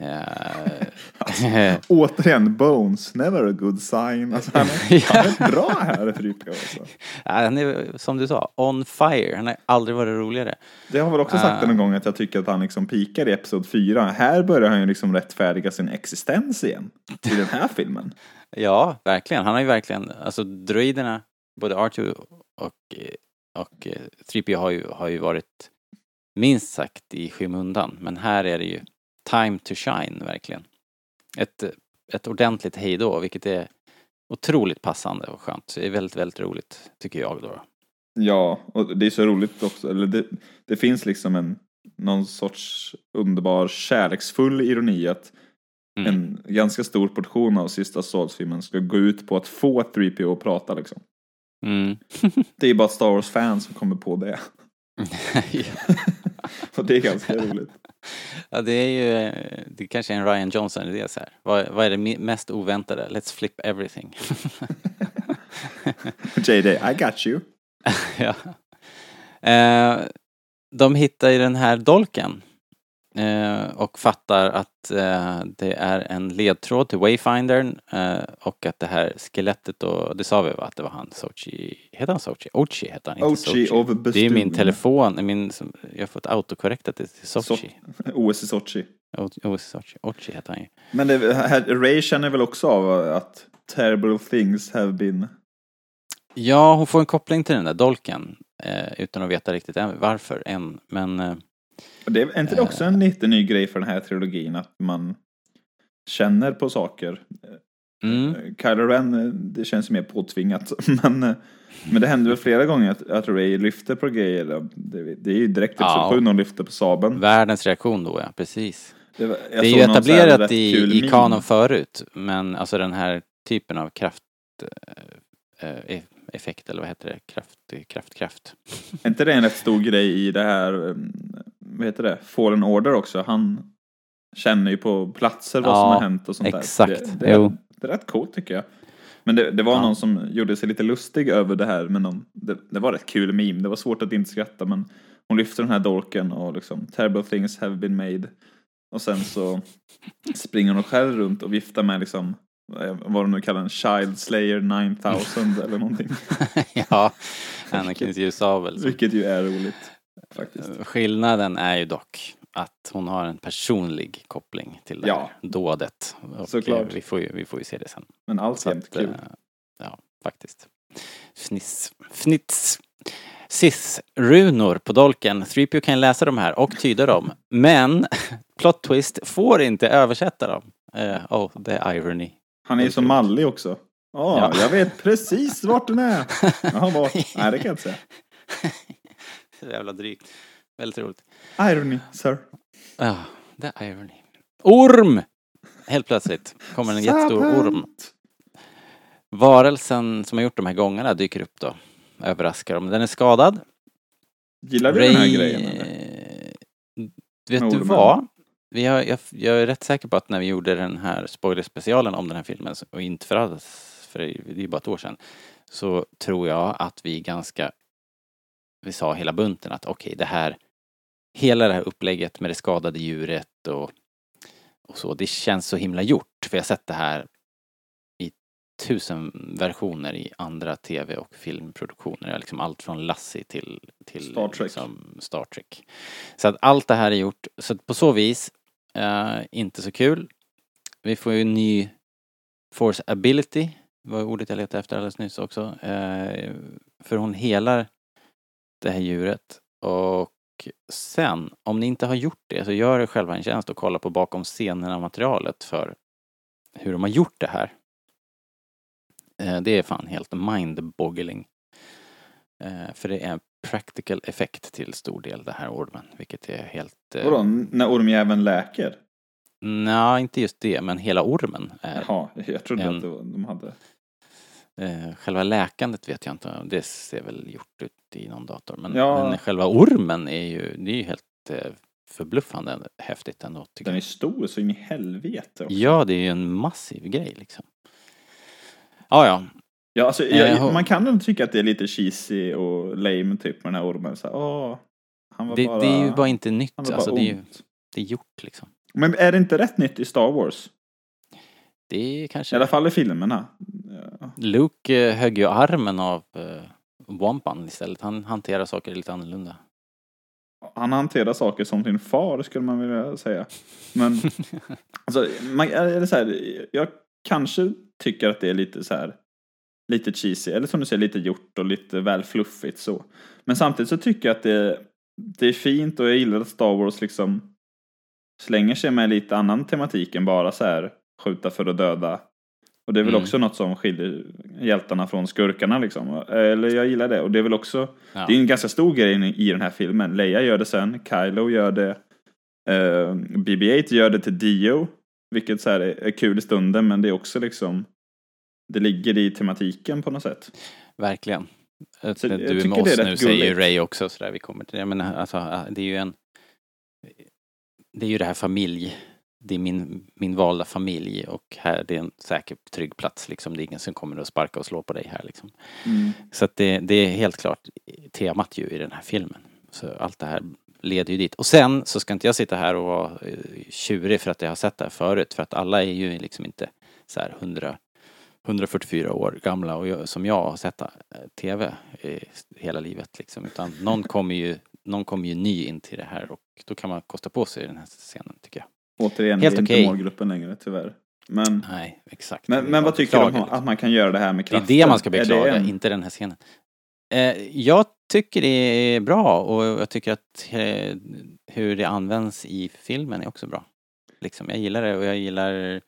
Eh, Återigen, Bones, never a good sign. Alltså, han, är, han är bra här, Frypio. Alltså. ja, han är, som du sa, on fire. Han har aldrig varit roligare. Det har väl också sagt Ah. en gång att jag tycker att han liksom pikar i Episod 4. Här börjar han ju liksom rättfärdiga sin existens igen. I den här filmen. Ja, verkligen. Han har ju verkligen, alltså droiderna, både R2 och, eh, och eh, 3PO har ju, har ju varit minst sagt i skymundan. Men här är det ju time to shine, verkligen. Ett, ett ordentligt hejdå, vilket är otroligt passande och skönt. Det är väldigt, väldigt roligt, tycker jag då. Ja, och det är så roligt också. Eller det, det finns liksom en någon sorts underbar kärleksfull ironi att Mm. en ganska stor portion av sista Souls-filmen ska gå ut på att få 3PO att prata liksom. Mm. Det är bara Star Wars-fans som kommer på det. och det är ganska roligt. Ja, det är ju, eh, det kanske är en Ryan Johnson-idé så här. Vad, vad är det mest oväntade? Let's flip everything. JD, I got you. ja. eh, de hittar ju den här dolken och fattar att eh, det är en ledtråd till Wayfindern eh, och att det här skelettet då, det sa vi va, att det var han Sochi, heter han Sochi? Ochi heter han, inte Ochi Sochi. Det är min telefon, min, jag har fått autokorrektat det till Sochi. OS i Sochi. O- O- Sochi. Ochi heter han ju. Men det, här, Ray känner väl också av att terrible things have been... Ja, hon får en koppling till den där dolken eh, utan att veta riktigt varför än. Men eh, Det är inte det också en lite ny grej för den här trilogin att man känner på saker? mm, Kylo Ren, eh, det känns mer påtvingat. Men, eh, men det händer väl flera gånger att, att Ray lyfter på grejer. Det, det är ju direkt Ja. episod 7 när hon lyfter på sabeln. världens reaktion då ja, precis. Det, var- det är ju etablerat i, i kanon förut, men alltså den här typen av kraft eh, eh, effekt eller vad heter det? Kraft, kraft, kraft. Är inte det en rätt stor grej i det här, eh, vad heter det, Fallen Order också? Han känner ju på platser vad Ja, som har hänt och sånt exakt. där. Det, det, är, det är rätt coolt tycker jag. Men det, det var Ja. någon som gjorde sig lite lustig över det här med någon, det, det var rätt kul meme, det var svårt att inte skratta men hon lyfter den här dolken och liksom terrible things have been made och sen så springer hon själv runt och viftar med liksom vad de nu kallar en Child Slayer 9000 eller någonting. ja, Anakins ljusabel. Vilket ju är roligt faktiskt. Skillnaden är ju dock att hon har en personlig koppling till det Ja. dådet. Och Såklart. eh, Vi får, ju, vi får ju se det sen. Men alltjämt kul. eh, Ja, faktiskt. Fniss. Fnitts. Sis-runor på dolken. 3PO kan läsa de här och tyda dem. Men plot twist får inte översätta dem. Eh, oh, the irony. Han är ju så mallig också. Ja, Ja. jag vet precis vart den är. Jaha, var? Nej, det kan jag inte säga. Så jävla drygt. Väldigt roligt. Irony, sir. Ja, the irony. Orm! Helt plötsligt kommer en jättestor orm. Varelsen som har gjort de här gångarna dyker upp då. Överraskar dem. Den är skadad. Gillar du den här grejen? Eller? Vet du vad? Vi har, jag, jag är rätt säker på att när vi gjorde den här spoilerspecialen om den här filmen, och inte för alls, för det är ju bara ett år sedan, så tror jag att vi ganska, vi sa hela bunten att okej, det här, hela det här upplägget med det skadade djuret och, och så, det känns så himla gjort, för jag har sett det här i tusen versioner i andra tv och filmproduktioner, liksom allt från Lassie till, till Star Trek. Liksom Star Trek. Så att allt det här är gjort, så på så vis, eh, inte så kul. Vi får ju en ny Force Ability, var ordet jag letade efter alldeles nyss också. Eh, för hon helar det här djuret och sen, om ni inte har gjort det, så gör er själva en tjänst och kolla på bakom scenerna materialet för hur de har gjort det här. Eh, det är fan helt mind-boggling. Eh, för det är practical effekt till stor del, det här ormen, vilket är helt... Eh, Vadå, när ormjäveln läker? Nej, inte just det, men hela ormen är... Jaha, jag trodde en- att de hade... Eh, själva läkandet vet jag inte, det ser väl gjort ut i någon dator. Men, Ja. men själva ormen är ju, det är ju helt eh, förbluffande häftigt ändå Den är stor så in i helvete också. Ja, det är ju en massiv grej liksom. Ja, ja. Ja, alltså, Eh, jag, hon- man kan nog tycka att det är lite cheesy och lame typ med den här ormen. Så här, åh, han var Det, bara, det är ju bara inte nytt. han var Alltså, det, är ju, det är gjort liksom. Men är det inte rätt nytt i Star Wars? Det är I kanske... alla fall i filmerna. Ja. Luke eh, högg ju armen av eh, Wampan istället. Han hanterar saker lite annorlunda. Han hanterar saker som sin far skulle man vilja säga. Men alltså, man, är det så här, jag kanske tycker att det är lite så här lite cheesy, eller som du säger lite gjort och lite väl fluffigt så. Men samtidigt så tycker jag att det, det är fint och jag gillar att Star Wars liksom slänger sig med lite annan tematik än bara så här skjuta för att döda. Och det är väl Mm. också något som skiljer hjältarna från skurkarna liksom. Eller jag gillar det. Och det är väl också, Ja. det är en ganska stor grej i den här filmen. Leia gör det sen, Kylo gör det, eh, BB-8 gör det till Dio. Vilket så här är, är kul i stunden men det är också liksom, det ligger i tematiken på något sätt. Verkligen. Att Så du är med det är oss rätt nu säger ju. Ray också sådär, vi kommer till det. Men alltså, det är ju en... Det är ju det här familj. Det är min, min valda familj och här det är en säker, trygg plats liksom. Det är ingen som kommer att sparka och slå på dig här liksom. Mm. Så att det, det är helt klart temat ju i den här filmen. Så allt det här leder ju dit. Och sen så ska inte jag sitta här och vara eh, tjurig för att jag har sett det här förut. För att alla är ju liksom inte så här 100, 144 år gamla och jag, som jag har sett eh, TV i hela livet liksom. Utan någon kommer ju, någon kommer ju ny in till det här och då kan man kosta på sig den här scenen tycker jag. Återigen, Helt det är okej. inte målgruppen längre tyvärr. Men, Nej, exakt. men, men vad tycker du om att man kan göra det här med Det är kraften? det man ska beklaga, en- inte den här scenen. Eh, jag tycker det är bra och jag tycker att eh, hur det används i filmen är också bra. Liksom, jag gillar det och jag gillar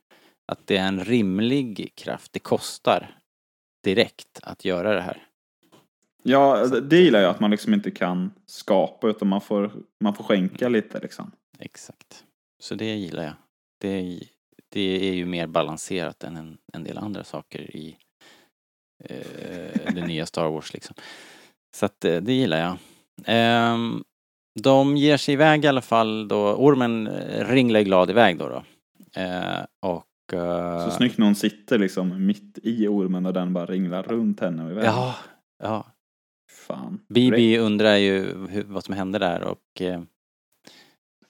att det är en rimlig kraft. Det kostar direkt att göra det här. Ja, det- gillar jag att man liksom inte kan skapa utan man får, man får skänka lite liksom. Exakt. Så det gillar jag. Det, det är ju mer balanserat än en, en del andra saker i eh, det nya Star Wars liksom. Så att eh, det gillar jag. Ehm, de ger sig iväg i alla fall då. Ormen eh, ringlar glad iväg då. då. Eh, och... eh, Så snyggt när hon sitter liksom mitt i ormen och den bara ringlar runt henne och iväg. Ja, ja. Fan. Bibi undrar ju hur, vad som hände där och eh,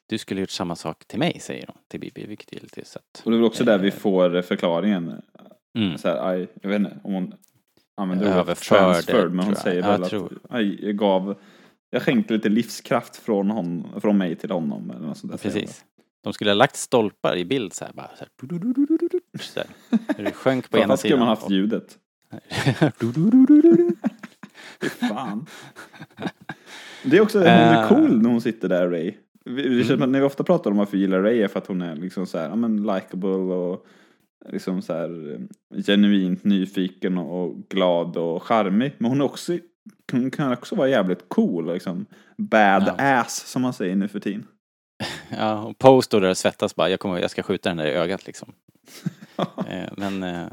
du skulle gjort samma sak till mig, säger hon till Bibi, vilket är lite sött. Och det är väl också där vi Eh, får förklaringen. Mm. Så här, aj, jag vet inte om hon använder ordet transferred, men hon säger väl jag att tror- gav, jag skänkte lite livskraft från, hon, från mig till honom. Eller något sånt där. Precis. De skulle ha lagt stolpar i bild så här bara. Så här, så här. Det sjönk på ena Framförallt skulle sidan. man haft ljudet. Fy fan. Det är också, hon är cool när hon sitter där Ray. Det känns Mm. när vi ofta pratar om varför vi gillar Ray är för att hon är liksom så här, ja men likable och liksom så här eh, genuint nyfiken och glad och charmig. Men hon är också, hon kan också vara jävligt cool liksom badass som man säger nu för tiden. Ja, och Poe står där och svettas bara. Jag, kommer, jag ska skjuta den där i ögat liksom. Eh, Men eh,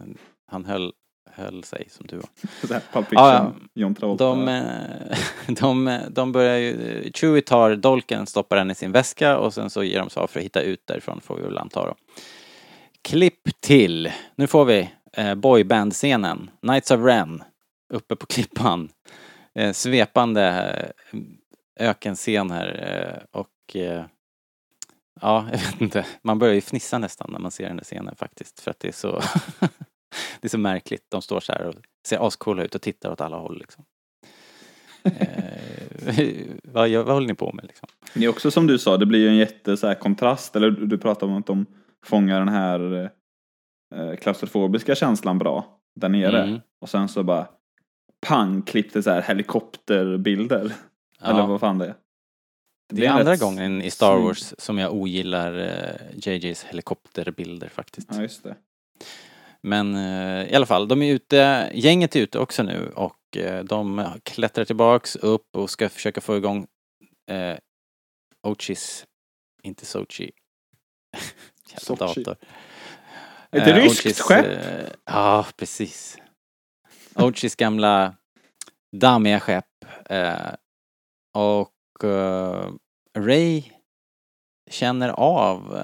han höll, höll sig som du var. så här, Pulp Fiction, Ja, ja. John Travolta. De, eh, de, de börjar ju, Chewie tar dolken, stoppar den i sin väska och sen så ger de sig av för att hitta ut därifrån får vi väl anta då. Klipp till, nu får vi eh, boyband-scenen, Knights of Ren, uppe på klippan. Eh, svepande eh, ökenscen här eh, och eh, ja, jag vet inte, man börjar ju fnissa nästan när man ser den där scenen faktiskt för att det är så det är så märkligt. De står så här och ser ascoola ut och tittar åt alla håll liksom. eh, vad, vad håller ni på med liksom? Det är också som du sa, det blir ju en jätte så här, kontrast. Eller du pratar om att de fångar den här eh, klaustrofobiska känslan bra där nere. Mm. Och sen så bara pang klippte så här helikopterbilder. Ja. Eller vad fan det är. Det blir är andra gången i Star Wars som jag ogillar eh, JJs helikopterbilder faktiskt. Ja, just det. Men eh, i alla fall, de är ute, gänget är ute också nu och eh, de klättrar tillbaks upp och ska försöka få igång eh, Ochis, inte Sochi. Jävla dator. Ett Eh, ryskt Ochis, skepp! eh, Ja, precis. Ochis gamla dammiga skepp. Eh, och eh, Ray känner av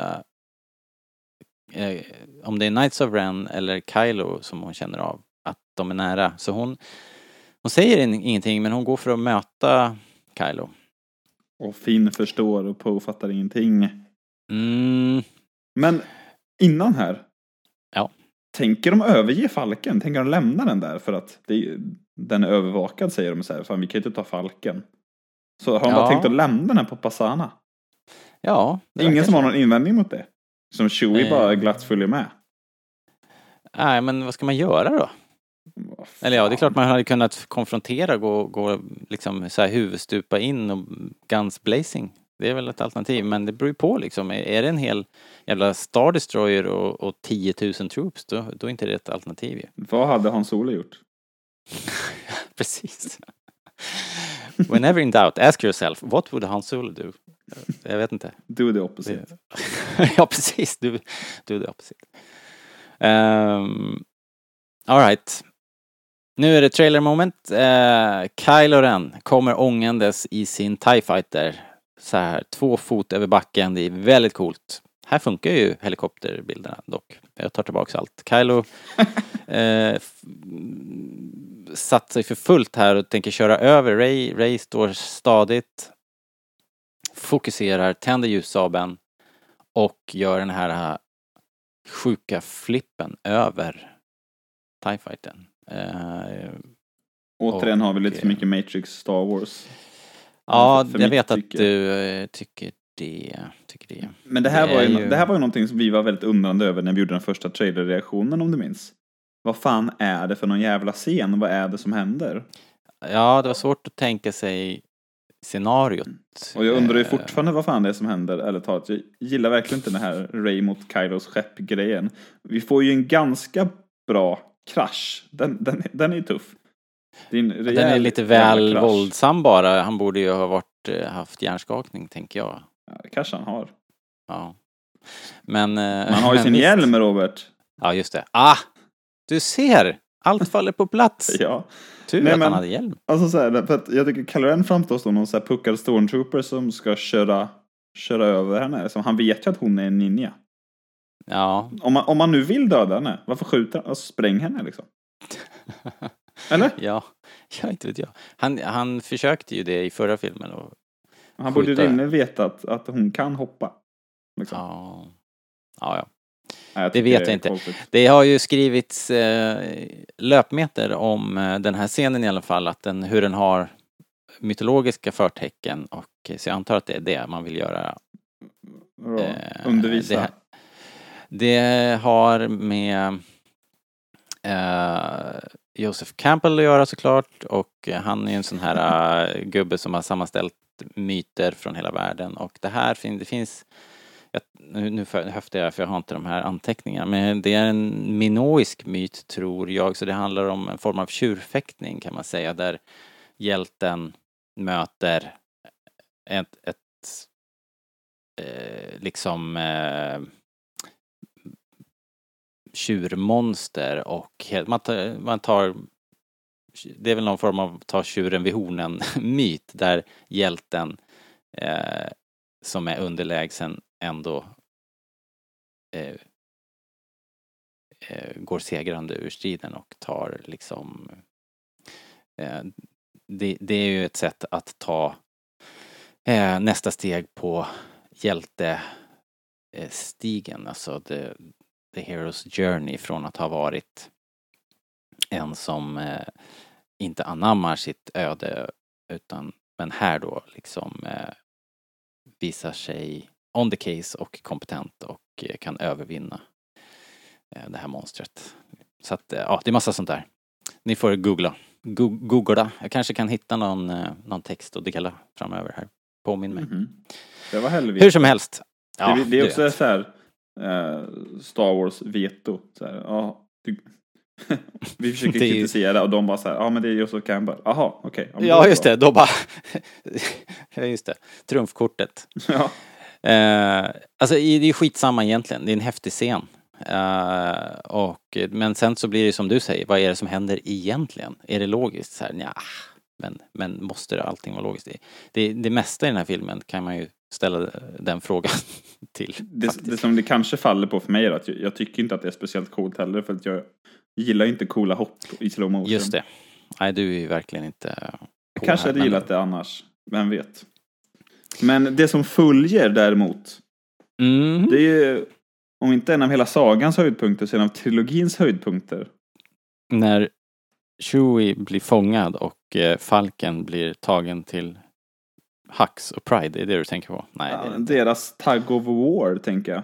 eh, om det är Knights of Ren eller Kylo som hon känner av att de är nära. Så hon, hon säger in, ingenting men hon går för att möta Kylo. Och Finn förstår och Poe fattar ingenting. Mm, Men innan här. Ja. Tänker de överge falken? Tänker de lämna den där för att det, den är övervakad säger de så här. Fan vi kan ju inte ta falken. Så har de Ja. bara tänkt att lämna den på Passana? ja. det Ingen som har någon invändning mot det? Som Chewie Eh. bara glatt följer med? Nej, men vad ska man göra då? Eller ja, det är klart man hade kunnat konfrontera, gå, gå liksom så här huvudstupa in och guns blazing. Det är väl ett alternativ, men det beror ju på liksom. Är- det en hel jävla Star Destroyer och, och 10 000 troops, då, då är inte det ett alternativ ju. Vad hade Hans Solo gjort? Precis. Whenever in doubt, ask yourself, what would Han Solo do? Jag vet inte. Do the opposite. ja, precis. Du är det opposite. Um, Alright. Nu är det trailer moment. Uh, Kylo Ren kommer ångandes i sin TIE Fighter. Så här, två fot över backen. Det är väldigt coolt. Här funkar ju helikopterbilderna dock. Jag tar tillbaks allt. Kylo eh, satt sig för fullt här och tänker köra över Ray. Ray står stadigt. Fokuserar, tänder ljussabeln och gör den här äh, sjuka flippen över TIE Fighten. Eh, Återigen har vi lite för och- mycket Matrix Star Wars. ja, för jag vet att tycke. du eh, tycker det. Tycker det. Men det här, Det var ju, ju- det här var ju någonting som vi var väldigt undrande över när vi gjorde den första trailerreaktionen om du minns. Vad fan är det för någon jävla scen? Vad är det som händer? Ja, det var svårt att tänka sig scenariot. Och jag undrar ju Eh, fortfarande vad fan det är som händer, eller talat. Jag gillar verkligen inte den här Ray mot Kylos skepp-grejen. Vi får ju en ganska bra krasch. Den, den, den är ju tuff. Är en Den rejäl är lite väl våldsam bara. Han borde ju ha varit, eh, haft hjärnskakning, tänker jag. Ja, kanske han har. Ja. Men... eh, Man har ju sin visst. hjälm, Robert. Ja, just det. Ah! Du ser! Allt faller på plats. Ja. Tur Nej, att men- han hade hjälm. Alltså så här, för att jag tycker Kylo Ren framstår som någon så här puckad stormtrooper som ska köra, köra över henne. Som han vet ju att hon är en ninja. Ja. Om man, om man nu vill döda henne, varför skjuter han? Alltså, spräng henne liksom. Eller? ja. Ja, inte vet jag. Han, han försökte ju det i förra filmen och... Han borde Skjuta. rimligen veta att, att hon kan hoppa. Liksom. Ja. Ja, ja. Nej, det vet jag inte. konstigt. Det har ju skrivits eh, löpmeter om eh, den här scenen i alla fall, att den, hur den har mytologiska förtecken och eh, så jag antar att det är det man vill göra. Eh, Undervisa. Det, det har med eh, Joseph Campbell att göra såklart och eh, han är ju en sån här gubbe som har sammanställt myter från hela världen och det här fin, det finns jag, nu, nu höftar jag för jag har inte de här anteckningarna men det är en minoisk myt tror jag. Så det handlar om en form av tjurfäktning kan man säga där hjälten möter ett, ett eh, liksom eh, tjurmonster och man tar, man tar det är väl någon form av ta tjuren vid hornen myt där hjälten eh, som är underlägsen ändå eh, eh, går segrande ur striden och tar liksom eh, det, det är ju ett sätt att ta eh, nästa steg på hjältestigen, eh, alltså the, the Hero's Journey från att ha varit en som eh, inte anammar sitt öde utan men här då liksom eh, visar sig on the case och kompetent och eh, kan övervinna eh, det här monstret. Så att eh, ja, det är massa sånt där. Ni får googla. Go googla. Jag kanske kan hitta någon, någon text att dela framöver här. Påminn mig. Var helvete. Hur som helst. Ja, det, det är också vet. så här eh, Star Wars veto. Så här, ja, du, vi försöker Det ju- kritisera och de bara så här, ja men det är Joseph Campbell. Jaha, okej. då Ja, just det. Då bara... just det. Trumfkortet. Ja. Eh, alltså, det är skitsamma egentligen. Det är en häftig scen. Eh, och, men sen så blir det som du säger, vad är det som händer egentligen? Är det logiskt? Så här, nja, men, men måste det allting vara logiskt? Det, det, det mesta i den här filmen kan man ju ställa den frågan till. Det, det som det kanske faller på för mig är att jag, jag tycker inte att det är speciellt coolt heller för att jag gillar inte coola hopp i slow motion. Just det. Nej, du är ju verkligen inte Jag kanske hade gillat det annars. Vem vet. Men det som följer däremot Mm. Det är ju, om inte en av hela sagans höjdpunkter, så en av trilogins höjdpunkter. När Chewie blir fångad och eh, Falken blir tagen till Hux och Pride, är det du tänker på? Nej, Ja, det deras tug of war, tänker jag.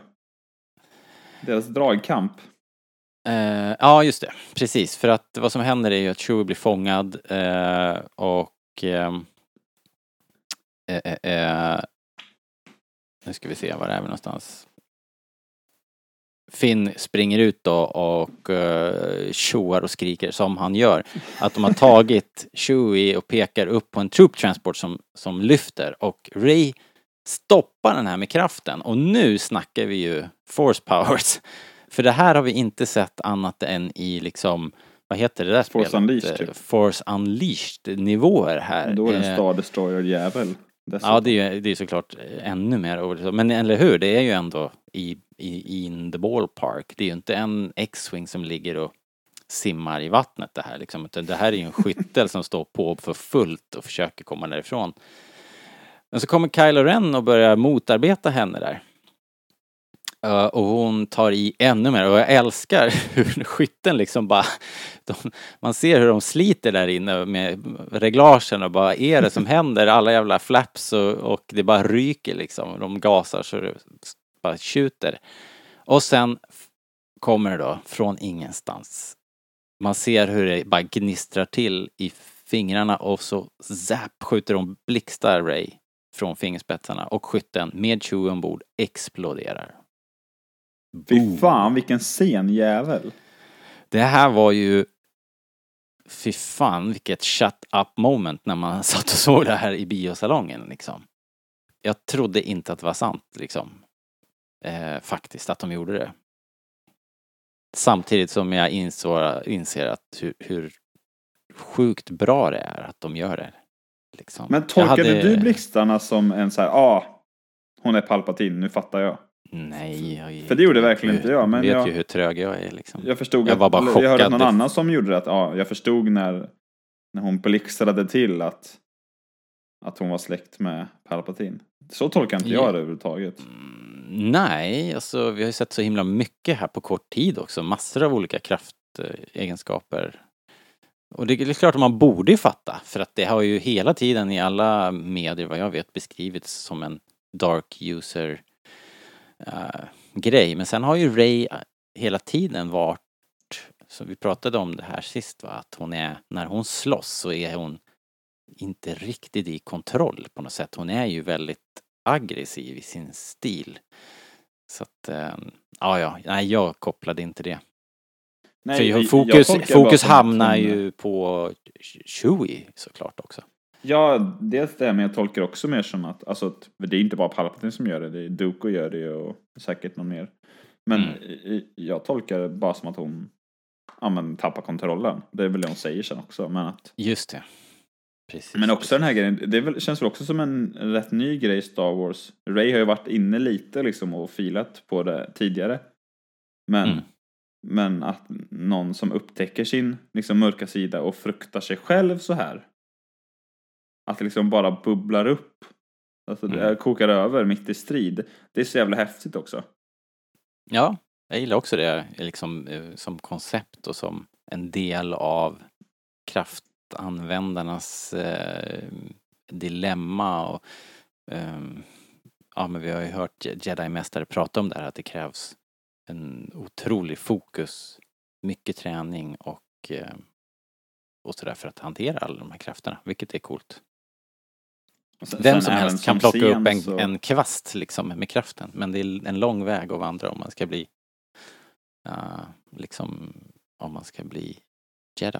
Deras dragkamp. Eh, ja, just det. Precis. För att vad som händer är ju att Chewie blir fångad eh, och... eh, eh, eh, nu ska vi se, var är vi någonstans? Finn springer ut då och uh, tjoar och skriker som han gör. Att de har tagit Chewie och pekar upp på en troop transport som, som lyfter och Ray stoppar den här med kraften och nu snackar vi ju force powers. För det här har vi inte sett annat än i liksom, vad heter det där Force spelet? Unleashed, typ. Force Unleashed nivåer här. Då är det en Star Destroyer-jävel dessutom. Ja, det är ju det är såklart eh, ännu mer Men eller hur, det är ju ändå i, i in the ballpark. Det är ju inte en X-Wing som ligger och simmar i vattnet det här liksom. Utan det här är ju en skyttel som står på för fullt och försöker komma därifrån. Men så kommer Kylo Ren och börjar motarbeta henne där. Uh, och hon tar i ännu mer och jag älskar hur skytten liksom bara de, Man ser hur de sliter där inne med reglagen och bara är det som händer? Alla jävla flaps och, och det bara ryker liksom. De gasar så det bara tjuter. Och sen kommer det då från ingenstans. Man ser hur det bara gnistrar till i fingrarna och så zap skjuter de blixtar Ray från fingerspetsarna och skytten med Chewie ombord exploderar. Fy fan vilken sen jävel. Det här var ju Fy fan vilket shut up moment när man satt och såg det här i biosalongen liksom. Jag trodde inte att det var sant liksom. Eh, faktiskt att de gjorde det. Samtidigt som jag insåg, inser att hur, hur sjukt bra det är att de gör det. Liksom. Men tolkade hade- du blixtarna som en så här, ah, hon är Palpatine, nu fattar jag. Nej, jag, För det gjorde verkligen inte jag, men vet jag- ju hur trög jag är liksom. Jag förstod Jag att, var bara eller jag hörde att chockad. någon annan som gjorde det, att ja, jag förstod när, när hon blixtrade till att, att hon var släkt med Palpatine. Så tolkar inte Ja. jag det överhuvudtaget. Nej, alltså vi har ju sett så himla mycket här på kort tid också. Massor av olika kraftegenskaper. Och det är klart att man borde ju fatta, för att det har ju hela tiden i alla medier, vad jag vet, beskrivits som en dark user eh, grej. Men sen har ju Ray hela tiden varit, så vi pratade om det här sist va, att hon är, när hon slåss så är hon inte riktigt i kontroll på något sätt. Hon är ju väldigt aggressiv i sin stil. Så att, eh, ja, ja, nej jag kopplade inte det. Nej, För fokus, fokus hamnar ju på Chewie såklart också. Ja, dels det, men jag tolkar också mer som att, alltså att det är inte bara Palpatine som gör det, det är Dooku gör det och säkert någon mer. Men Mm. jag tolkar det bara som att hon ja, men, tappar kontrollen. Det är väl det hon säger sen också. Men, att, Just det. Precis. men också den här grejen, det väl, känns väl också som en rätt ny grej i Star Wars. Ray har ju varit inne lite liksom och filat på det tidigare. Men, Mm. men att någon som upptäcker sin liksom, mörka sida och fruktar sig själv så här. Att det liksom bara bubblar upp. Alltså det Mm. kokar över mitt i strid. Det är så jävla häftigt också. Ja, jag gillar också det liksom eh, som koncept och som en del av kraftanvändarnas eh, dilemma och ehm, ja men vi har ju hört Je- Jedi-mästare prata om det här att det krävs en otrolig fokus, mycket träning och eh, och sådär för att hantera alla de här krafterna, vilket är coolt. Och sen- Vem som helst kan plocka upp en, så- en kvast liksom med kraften. Men det är en lång väg att vandra om man ska bli uh, liksom om man ska bli jedi.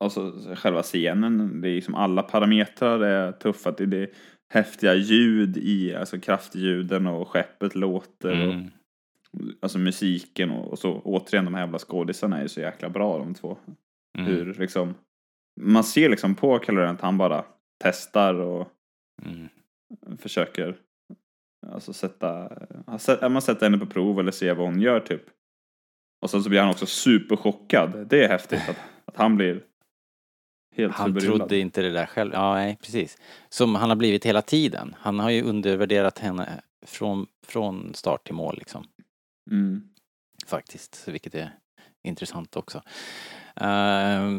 Alltså själva scenen, det är liksom alla parametrar är tuffa. Det är häftiga ljud i, alltså kraftljuden och skeppet låter. Och, Mm. alltså musiken och, och så återigen de här jävla skådisarna är ju så jäkla bra de två. Mm. Hur liksom, man ser liksom på Kylo att han bara testar och Mm. försöker alltså sätta, man sätter henne på prov eller se vad hon gör typ. Och sen så blir han också superchockad. Det är häftigt att, att han blir helt Han trodde inte det där själv. Ja, nej, precis. Som han har blivit hela tiden. Han har ju undervärderat henne från, från start till mål liksom. Mm. Faktiskt, vilket är intressant också. Eh,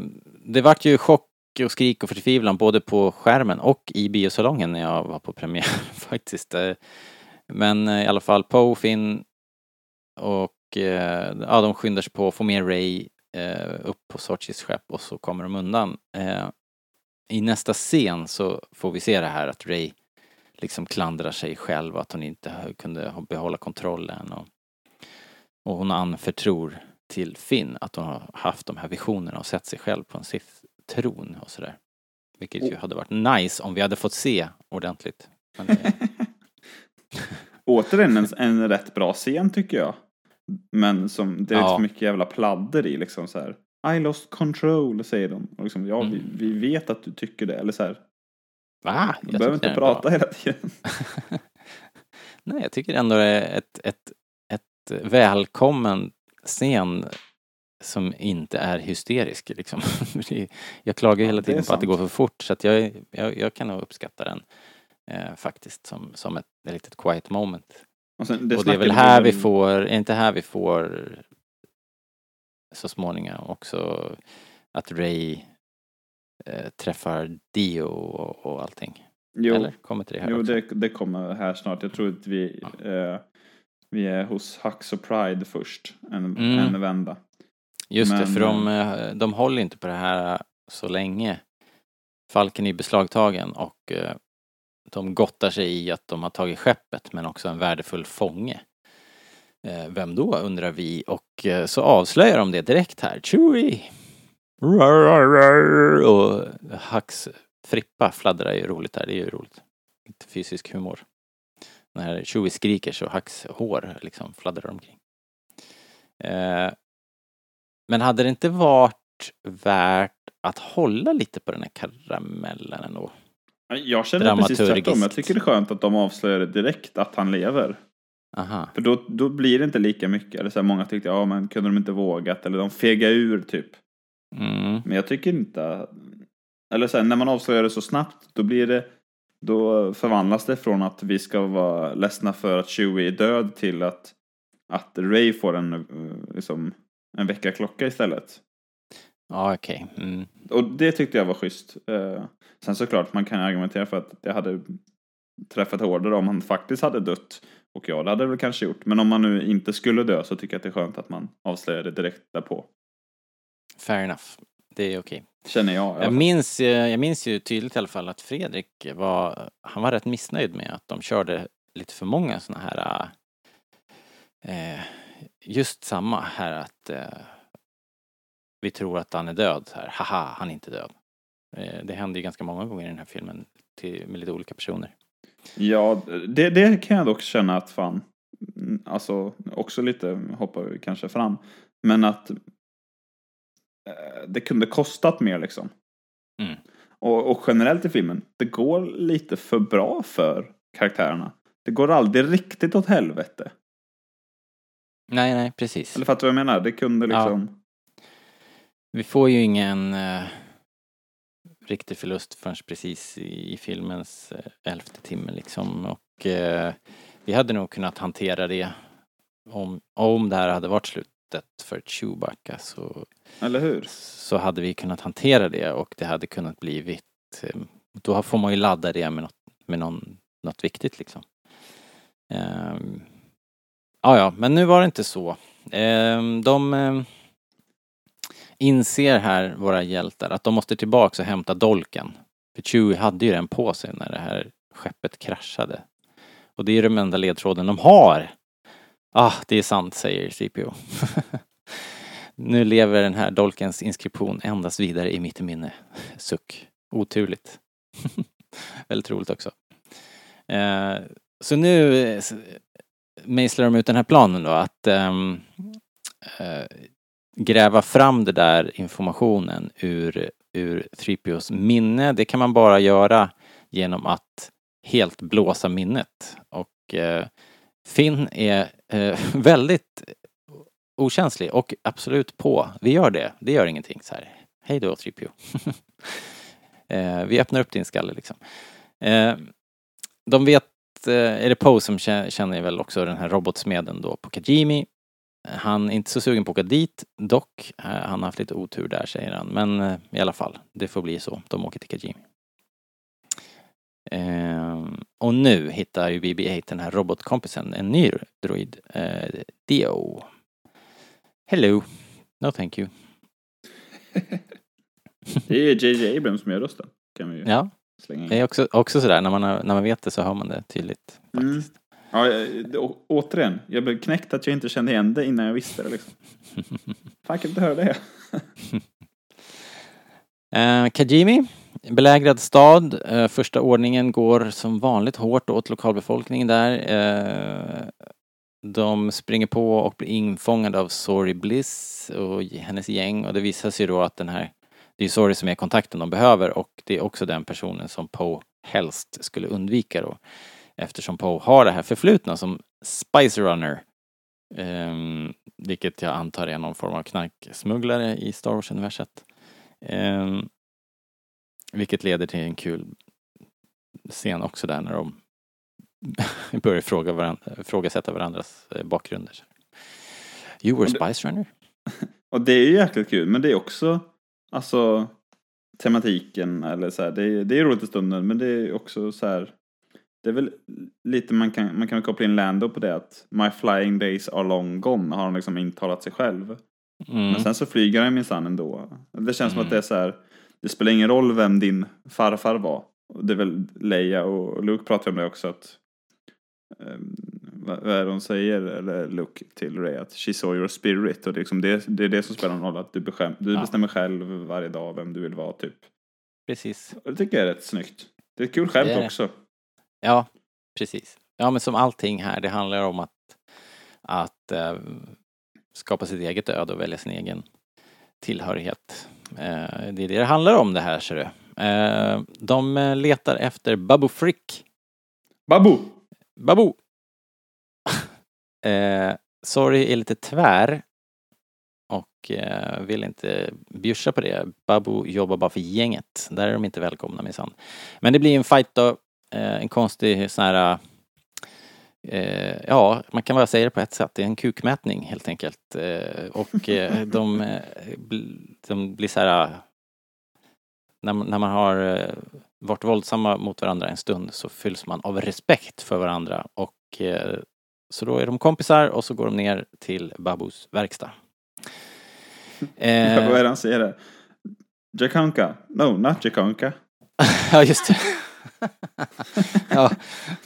det vart ju chock och skrik och förtvivlan både på skärmen och i biosalongen när jag var på premiär faktiskt. Men eh, i alla fall Poe, Finn och eh, ja, de skyndar sig på att få med Ray eh, upp på Sorchis skepp och så kommer de undan. I nästa scen så får vi se det här att Ray liksom klandrar sig själv att hon inte kunde behålla kontrollen och, och hon anförtror till Finn att hon har haft de här visionerna och sett sig själv på en Sith-tron och sådär. Vilket ju hade varit nice om vi hade fått se ordentligt. Men, eh, Återigen en, en rätt bra scen tycker jag. Men som, det är Ja. så mycket jävla pladder i liksom så här. I lost control säger de. Och liksom, ja, vi, Mm. vi vet att du tycker det. Eller så här. va? Du Jag behöver tycker inte prata bra. hela tiden. Nej, jag tycker ändå det är ett, ett, ett välkommen scen som inte är hysterisk liksom. Det- jag klagar hela Ja, det tiden på att det går för fort så att jag, jag, jag kan nog uppskatta den eh, faktiskt som, som ett, ett litet quiet moment. Och, sen, och det är väl här vi får, är inte här vi får så småningom också att Ray eh, träffar Dio och, och allting. Jo, Eller? Kommer till det här jo också? det, det kommer här snart. Jag tror att vi, eh, vi är hos Hux och Pride först. En, Mm. en vända. Just det, Men, för de, eh, de håller inte på det här så länge. Falken är beslagtagen och eh, de gottar sig i att de har tagit skeppet men också en värdefull fånge. Eh, Vem då undrar vi och eh, så avslöjar de det direkt här. Chewie! Och Hux Frippa fladdrar ju roligt här, det är ju roligt. Lite fysisk humor. När Chewie skriker så Hux hår liksom fladdrar omkring. Men hade det inte varit värt att hålla lite på den här karamellen ändå? Jag känner precis tvärtom. Jag tycker det är skönt att de avslöjar direkt att han lever. Aha. För då, då blir det inte lika mycket. Eller så här, många tyckte, ja men kunde de inte vågat? Eller de fega ur typ. Mm. Men jag tycker inte... Eller så här, när man avslöjar det så snabbt, då blir det... Då förvandlas det från att vi ska vara ledsna för att Chewie är död till att, att Ray får en, eh, liksom, en väckarklocka istället. Ja, okej. Mm. Och det tyckte jag var schysst. Eh, sen såklart, man kan argumentera för att det hade träffat hårdare om han faktiskt hade dött. Och ja, det hade det väl kanske gjort. Men om man nu inte skulle dö så tycker jag att det är skönt att man avslöjar det direkt därpå. Fair enough. Det är okej. Känner jag. Jag minns, eh, jag minns ju tydligt i alla fall att Fredrik var, han var rätt missnöjd med att de körde lite för många såna här, eh, just samma här att eh, vi tror att han är död, här, haha, han är inte död. Eh, det händer ju ganska många gånger i den här filmen till, med lite olika personer. Ja, det, det kan jag dock känna att fan, mm, alltså också lite hoppar vi kanske fram, men att eh, det kunde kostat mer liksom. Mm. Och, och generellt i filmen, det går lite för bra för karaktärerna. Det går aldrig riktigt åt helvete. Nej, nej, precis. Eller fattar du vad jag menar? Det kunde Ja. liksom... Vi får ju ingen eh, riktig förlust förrän precis i, filmens eh, elfte timme liksom. Och eh, vi hade nog kunnat hantera det om, om det här hade varit slutet för Chewbacca så, Eller hur? så hade vi kunnat hantera det och det hade kunnat blivit eh, då får man ju ladda det med något, med någon, något viktigt liksom. Ehm, ja, ja, men nu var det inte så. Ehm, de ehm, inser här, våra hjältar, att de måste tillbaks och hämta dolken. För Chewie hade ju den på sig när det här skeppet kraschade. Och det är den enda ledtråden de har. Ah, det är sant, säger CPO. nu lever den här dolkens inskription endast vidare i mitt minne. Suck. Oturligt. Väldigt roligt också. Eh, så nu eh, mejslar de ut den här planen då att um, uh, gräva fram den där informationen ur, ur 3POs minne. Det kan man bara göra genom att helt blåsa minnet. Och uh, Finn är uh, väldigt okänslig och absolut på. Vi gör det, det gör ingenting. Så här. Hej då 3PO. vi öppnar upp din skalle liksom. De vet eh, är det Poe som kä- känner väl också den här robotsmeden då på Kajimi. Han är inte så sugen på att åka dit, dock. Eh, Han har haft lite otur där säger han. Men eh, i alla fall, det får bli så. De åker till Kajimi. Och nu hittar ju BB-8, den här robotkompisen, en ny droid. Eh, Dio. Hello. No thank you. Det är JJ Abrams som gör rösten. Kan vi ju Ja, slänga in. det är också, också sådär när man, har, när man vet det så hör man det tydligt. Mm. Faktiskt. Ja, jag- det- å- återigen, jag blev knäckt att jag inte kände igen det innan jag visste det liksom. Fan, kan inte höra det? Eh, Kajimi, belägrad stad. Eh, första ordningen går som vanligt hårt åt lokalbefolkningen där. Eh, de springer på och blir infångade av Sori Bliss och hennes gäng och det visar sig då att den här, det är Sori som är kontakten de behöver och det är också den personen som Poe helst skulle undvika då. Eftersom Poe har det här förflutna som Spice Runner. Ehm, vilket jag antar är någon form av knarksmugglare i Star Wars-universet. Ehm, vilket leder till en kul scen också där när de börjar fråga varandra, ifrågasätta varandras eh, bakgrunder. You were Spice Runner? Och det är ju jäkligt kul, men det är också, alltså, tematiken eller så här, det är, det är roligt i stunden, men det är också så här, det är väl lite man kan, man kan koppla in Lando på det att My flying days are long gone har han liksom intalat sig själv. Mm. Men sen så flyger han minsann ändå. Det känns som Mm. att det är så här, det spelar ingen roll vem din farfar var. Det är väl Leia och Luke pratar om det också att vad vad är det de säger, eller Luke till Ray, att she saw your spirit. Och det, är liksom det, det är det som spelar någon roll, att du, bestäm, du Ja. bestämmer själv varje dag vem du vill vara typ. Precis. Och det tycker jag är rätt snyggt. Det är ett kul skämt också. Ja, precis. Ja, men som allting här, det handlar om att, att eh, skapa sitt eget öde och välja sin egen tillhörighet. Eh, det är det det handlar om det här, ser du. Eh, de letar efter Babu Frick. Babu! Babu! eh, sorry är lite tvär och eh, vill inte bjussa på det. Babu jobbar bara för gänget. Där är de inte välkomna minsann. Men det blir en fight då. Eh, en konstig sån här Eh, ja, man kan bara säga det på ett sätt. Det är en kukmätning helt enkelt. Eh, och eh, de, eh, de blir så här... När, man- när man har varit våldsamma mot varandra en stund så fylls man av respekt för varandra. Och eh, så då är de kompisar och så går de ner till Babus verkstad. Eh, Vad är det han säger där? Jakanka? No, not Jakanka. ja, just det. ja,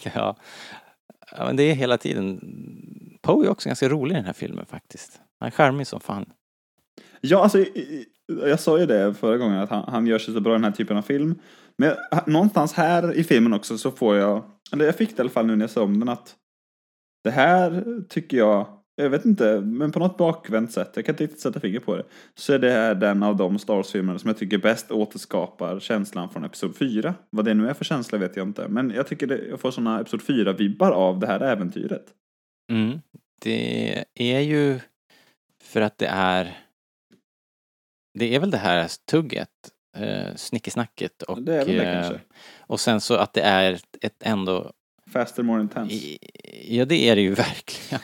ja. ja, men det är hela tiden. Poe är också ganska rolig i den här filmen faktiskt. Han är charmig som fan. Ja, alltså, jag sa ju det förra gången att han, han gör sig så bra i den här typen av film. Men jag, någonstans här i filmen också så får jag, eller jag fick det i alla fall nu när jag såg om den att det här tycker jag, jag vet inte, men på något bakvänt sätt, jag kan inte riktigt sätta finger på det, så är det här den av de Star Wars-filmerna som jag tycker bäst återskapar känslan från Episod 4. Vad det nu är för känsla vet jag inte, men jag tycker det, jag får sådana Episod 4-vibbar av det här äventyret. Mm. Det är ju för att det är det är väl det här tugget, eh, snickesnacket och, Det är väl det eh, kanske. och sen så att det är ett ändå Faster, more intense. I- Ja, det är det ju verkligen.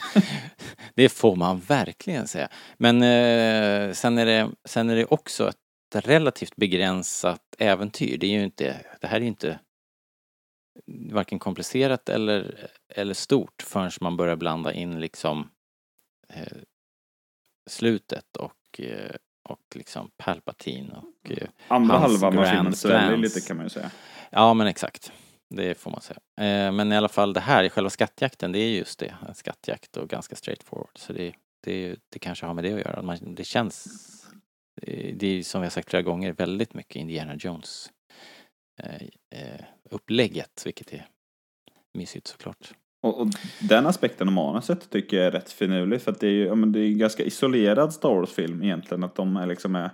Det får man verkligen säga. Men eh, sen, är det, sen är det också ett relativt begränsat äventyr. Det är ju inte, det här är ju inte varken komplicerat eller, eller stort förrän man börjar blanda in liksom eh, slutet och, eh, och liksom Palpatine och eh, Andra hans filmen grand plans. lite kan man ju säga. Ja, men exakt. Det får man säga. Eh, men i alla fall det här, själva skattjakten, det är just det. En skattjakt och ganska straight forward. Så det, det, det kanske har med det att göra. Man, det känns, eh, det är som har sagt flera gånger, väldigt mycket Indiana Jones eh, upplägget, vilket är mysigt såklart. Och, och den aspekten av manuset tycker jag är rätt finurlig för att det är ju ja, men det är en ganska isolerad Star Wars-film egentligen. Att de är liksom är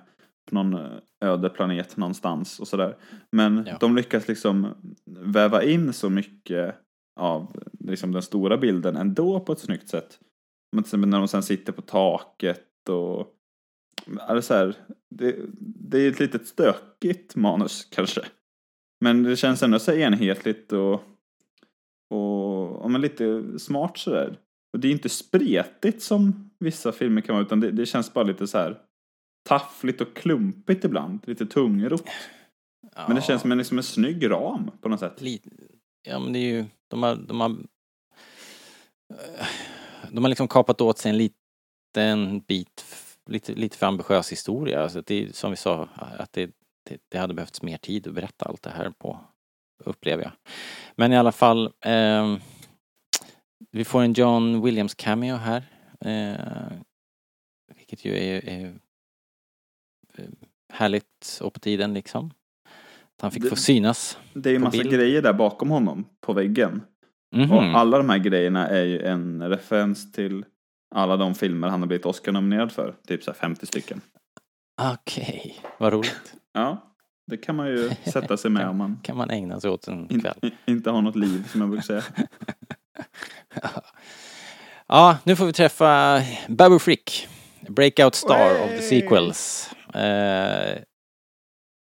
på någon öde planet någonstans och sådär. Men Ja. de lyckas liksom väva in så mycket av liksom den stora bilden ändå på ett snyggt sätt. Men till exempel när de sen sitter på taket och är det, så här, det, det är ett litet stökigt manus kanske. Men det känns ändå så enhetligt och och ja, men lite smart sådär. Och det är inte spretigt som vissa filmer kan vara utan det, det känns bara lite så här taffligt och klumpigt ibland. Lite tungrot. Men det känns som en, liksom en snygg ram på något sätt. Lite, ja men det är ju, de har, de har de har liksom kapat åt sig en liten bit, lite, lite för ambitiös historia. Alltså det är som vi sa, att det, det, det hade behövts mer tid att berätta allt det här på, upplever jag. Men i alla fall, ehm, vi får en John Williams cameo här. Eh, vilket ju är, är eh, härligt och på tiden liksom. Att han fick Det- få synas. Det är ju massa bild. grejer där bakom honom på väggen. Mhm. Och alla de här grejerna är ju en referens till alla de filmer han har blivit Oscar-nominerad för. Typ så här 50 stycken. Okej, vad roligt. Ja, det kan man ju sätta sig med om man kan man ägna sig åt en in, kväll. inte har något liv som jag brukar säga. Ja, nu får vi träffa Babu Frick, breakout star of the sequels. Eh,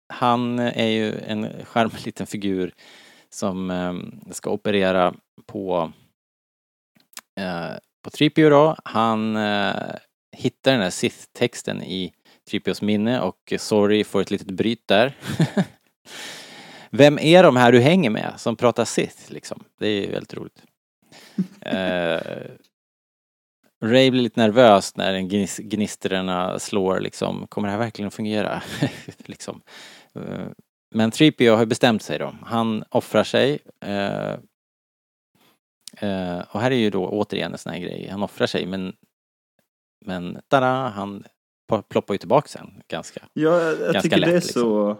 han är ju en charmig liten figur som eh, ska operera på eh, på Tripio då. Han eh, hittar den här Sith-texten i Tripios minne och Sorry får ett litet bryt där. Vem är de här du hänger med som pratar Sith liksom? Det är ju väldigt roligt. Eh, Ray blir lite nervös när gnis- gnistrorna slår liksom. Kommer det här verkligen att fungera? liksom. Eh, Men Tripio har bestämt sig då. Han offrar sig. eh, eh, och här är ju då återigen en sån här grej. Han offrar sig men men tada, han ploppar ju tillbaka sen ganska. Ja, jag, Ganska tycker det lätt, är liksom. så...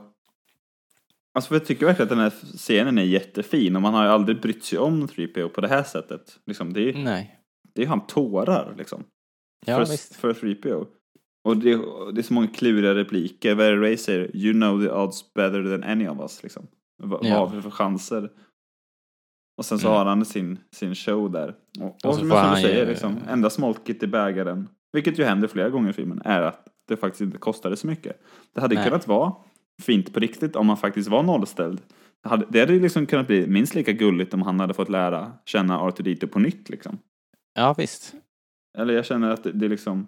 Alltså jag tycker verkligen att den här scenen är jättefin och man har ju aldrig brytt sig om 3PO på det här sättet. Liksom, det, är, Nej. det är han tårar liksom. Ja, för, visst. för 3PO. Och det, det är så många kluriga repliker. Vad är det Ray säger? You know the odds better than any of us. Liksom. Vad Ja. har vi för chanser? Och sen så Mm. har han sin, sin show där. Och, och, Och så som, du han ju- säger, liksom, enda smolket i bägaren, vilket ju händer flera gånger i filmen, är att det faktiskt inte kostade så mycket. Det hade Nej. kunnat vara fint på riktigt om man faktiskt var nollställd. Det hade, ju liksom kunnat bli minst lika gulligt om han hade fått lära känna R2D2 på nytt liksom. Ja, visst. Eller jag känner att det, det är liksom,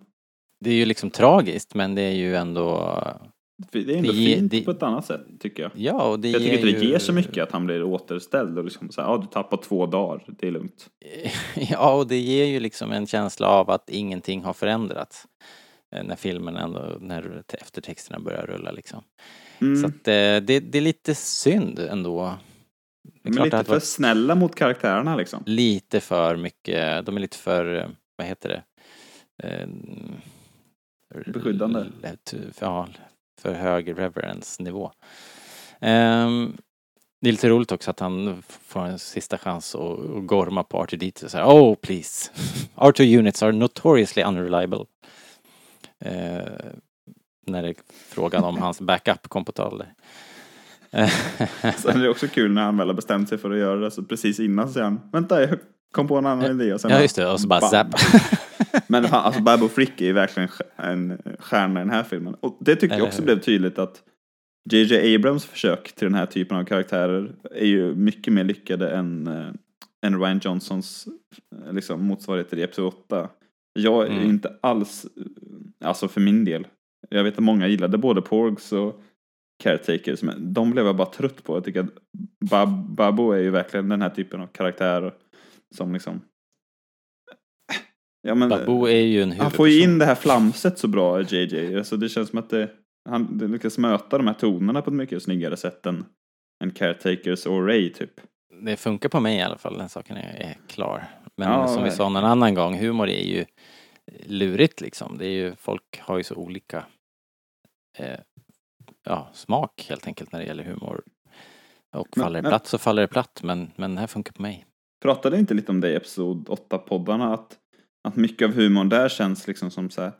Det är ju liksom tragiskt men det är ju ändå... det är ändå Det fint det- på ett annat sätt tycker jag. Ja, och det jag tycker inte det ju... ger så mycket att han blir återställd och liksom så här, ja du tappar två dagar, det är lugnt. Ja, och det ger ju liksom en känsla av att ingenting har förändrats. eh, När filmen ändå, när eftertexterna börjar rulla liksom. Mm. Så att eh, det, det är lite synd ändå. Det är lite för snälla mot karaktärerna liksom. lite för mycket, de är lite för, eh, vad heter det? Beskyddande. Ja, för hög reverence-nivå. Ehm, det är lite roligt också att han får en sista chans att gorma på R2D2 så här, Oh please, R2 units are notoriously unreliable. Eh, när det är frågan om hans backup kom på tal. Sen är det också kul när han väl har bestämt sig för att göra det, så precis innan så säger han, vänta jag kom på en annan idé och sen Ja just det, och så bara bam. zap. Men fan, alltså Babbo Frick är ju verkligen en stjärna i den här filmen. Och det tyckte jag också hur? blev tydligt att JJ Abrams försök till den här typen av karaktärer är ju mycket mer lyckade än, eh, än Ryan Johnsons eh, liksom, motsvarigheter i Episod 8. Jag är Mm. inte alls, eh, alltså för min del, jag vet att många gillade både Porgs och Caretakers, men de blev jag bara trött på. Jag tycker att Bab- Babbo är ju verkligen den här typen av karaktär som liksom Ja, men, Babu är ju en han får ju in det här flamset så bra, JJ. Alltså det känns som att det, han det lyckas möta de här tonerna på ett mycket snyggare sätt än, än Caretakers och Ray typ. Det funkar på mig i alla fall, den saken är, klar. Men Ja, som vi sa någon annan gång, humor är ju lurigt liksom. Det är ju, folk har ju så olika eh, ja, smak helt enkelt när det gäller humor. Och Men- faller det men- platt så faller det platt, men, men det här funkar på mig. Pratade inte lite om det i Episod 8-poddarna? Att, att mycket av humorn där känns liksom som så här,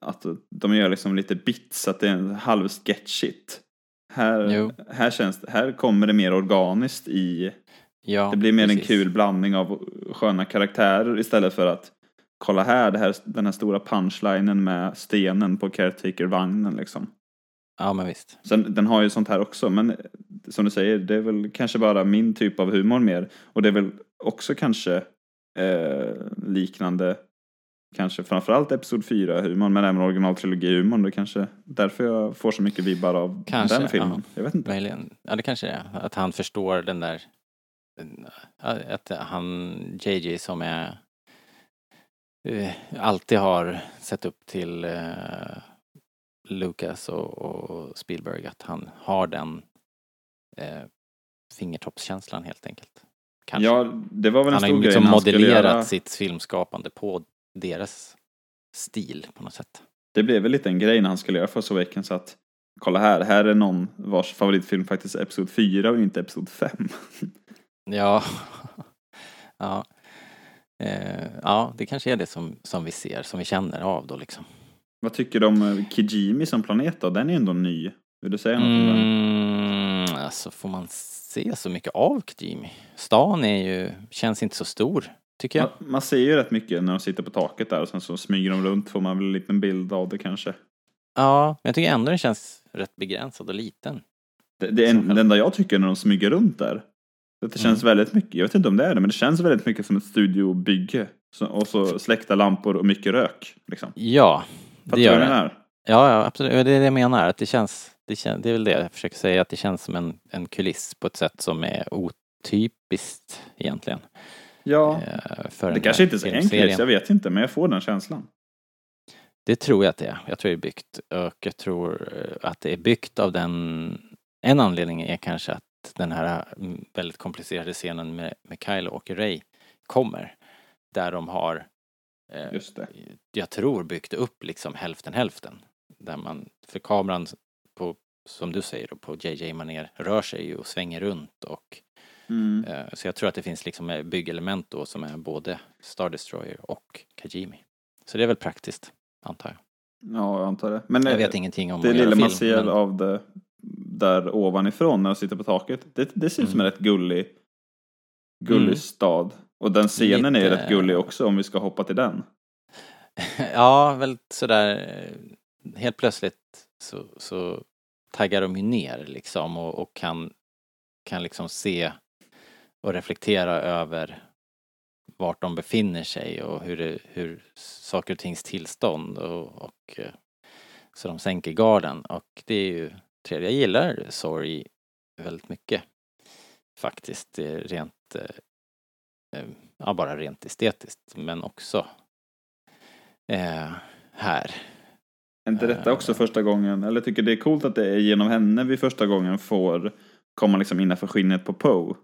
att de gör liksom lite bits, att det är en halv sketchigt. Här, Jo. här, känns, här kommer det mer organiskt i Ja, Det blir mer precis. en kul blandning av sköna karaktärer istället för att kolla här, här den här stora punchlinen med stenen på caretaker-vagnen liksom. Ja, men visst. Sen, den har ju sånt här också, men som du säger, det är väl kanske bara min typ av humor mer. Och det är väl också kanske eh, liknande, kanske framförallt Episod 4-humorn, men även originaltrilogi-humorn. Det kanske därför jag får så mycket vibbar av Kanske, den filmen. ja. Jag vet inte. Möjligen. Ja, det kanske det är. Att han förstår den där... Att han, JJ som är... eh, Alltid har sett upp till eh, Lucas och, och Spielberg. Att han har den eh, fingertoppskänslan helt enkelt. Kanske. Ja, det var väl en han har stor ju grej liksom han skulle modellerat göra... sitt filmskapande på deras stil på något sätt. Det blev väl lite en grej när han skulle göra Force Awakens att kolla här, här är någon vars favoritfilm faktiskt är Episod 4 och inte Episod 5. Ja. ja. Eh, ja, det kanske är det som, som vi ser, som vi känner av då liksom. Vad tycker du om eh, Kijimi som planet då? Den är ju ändå ny. Vill du säga något om den? Mm, alltså får man se så mycket av Kijimi? Stan är ju, känns inte så stor, tycker jag. Man, man ser ju rätt mycket när de sitter på taket där och sen så smyger de runt får man väl en liten bild av det kanske. Ja, men jag tycker ändå den känns rätt begränsad och liten. Det, det, är en, det enda jag tycker när de smyger runt där, det känns Mm. väldigt mycket, jag vet inte om det är det, men det känns väldigt mycket som ett studiobygge. Så, och så släckta lampor och mycket rök. Liksom. Ja, Fattar det vad gör det. menar? Ja, ja, absolut. Det är det jag menar. Att det känns, det, kän, det är väl det jag försöker säga, att det känns som en, en kuliss på ett sätt som är otypiskt egentligen. Ja, eh, För det kanske inte är så enkelt, jag vet inte, men jag får den känslan. Det tror jag att det är. Jag tror det är byggt och jag tror eh, att det är byggt av den... En anledning är kanske att den här mm, väldigt komplicerade scenen med, med Kylo och Ray kommer. Där de har, eh, jag tror, byggt upp liksom hälften hälften. Där man, för kameran som du säger då, på JJ maner rör sig ju och svänger runt och Mm. eh, så jag tror att det finns liksom eh, byggelement då som är både Star Destroyer och Kajimi. Så det är väl praktiskt, antar jag. Ja, jag antar det. Men Jag eh, vet ingenting om det lilla man ser men- av det där ovanifrån när de sitter på taket, det, det ser ut som en Mm. rätt gullig, gullig Mm. stad. Och den scenen är Lite- rätt gullig också om vi ska hoppa till den. Ja, väl sådär eh, helt plötsligt så, så taggar de ju ner liksom och, och kan, kan liksom se och reflektera över vart de befinner sig och hur, det, hur saker och tings tillstånd och, och eh, så de sänker garden och det är ju trevligt. Jag gillar sorg väldigt mycket faktiskt. Eh, rent, eh, ja bara rent estetiskt men också eh, här. Är inte detta Eh. också första gången, eller tycker det är coolt att det är genom henne vi första gången får komma liksom innanför skinnet på Poe?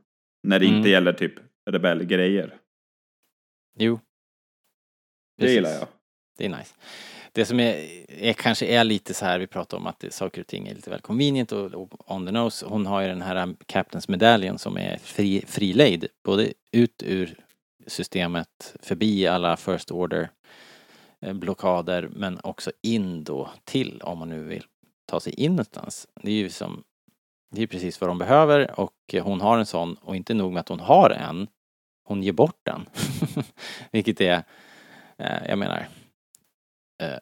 När det Mm. inte gäller typ rebellgrejer. Jo. Det Precis. gillar jag. Det är nice. Det som är, är kanske är lite så här, vi pratar om att det, saker och ting är lite väl convenient och, och on the nose. Hon har ju den här Captains medaljen som är fri, frilejd, både ut ur systemet, förbi alla First Order blockader, men också in då till, om man nu vill ta sig in någonstans. Det är ju som, det är precis vad de behöver och hon har en sån och inte nog med att hon har en, hon ger bort den. Vilket är, eh, jag menar, eh,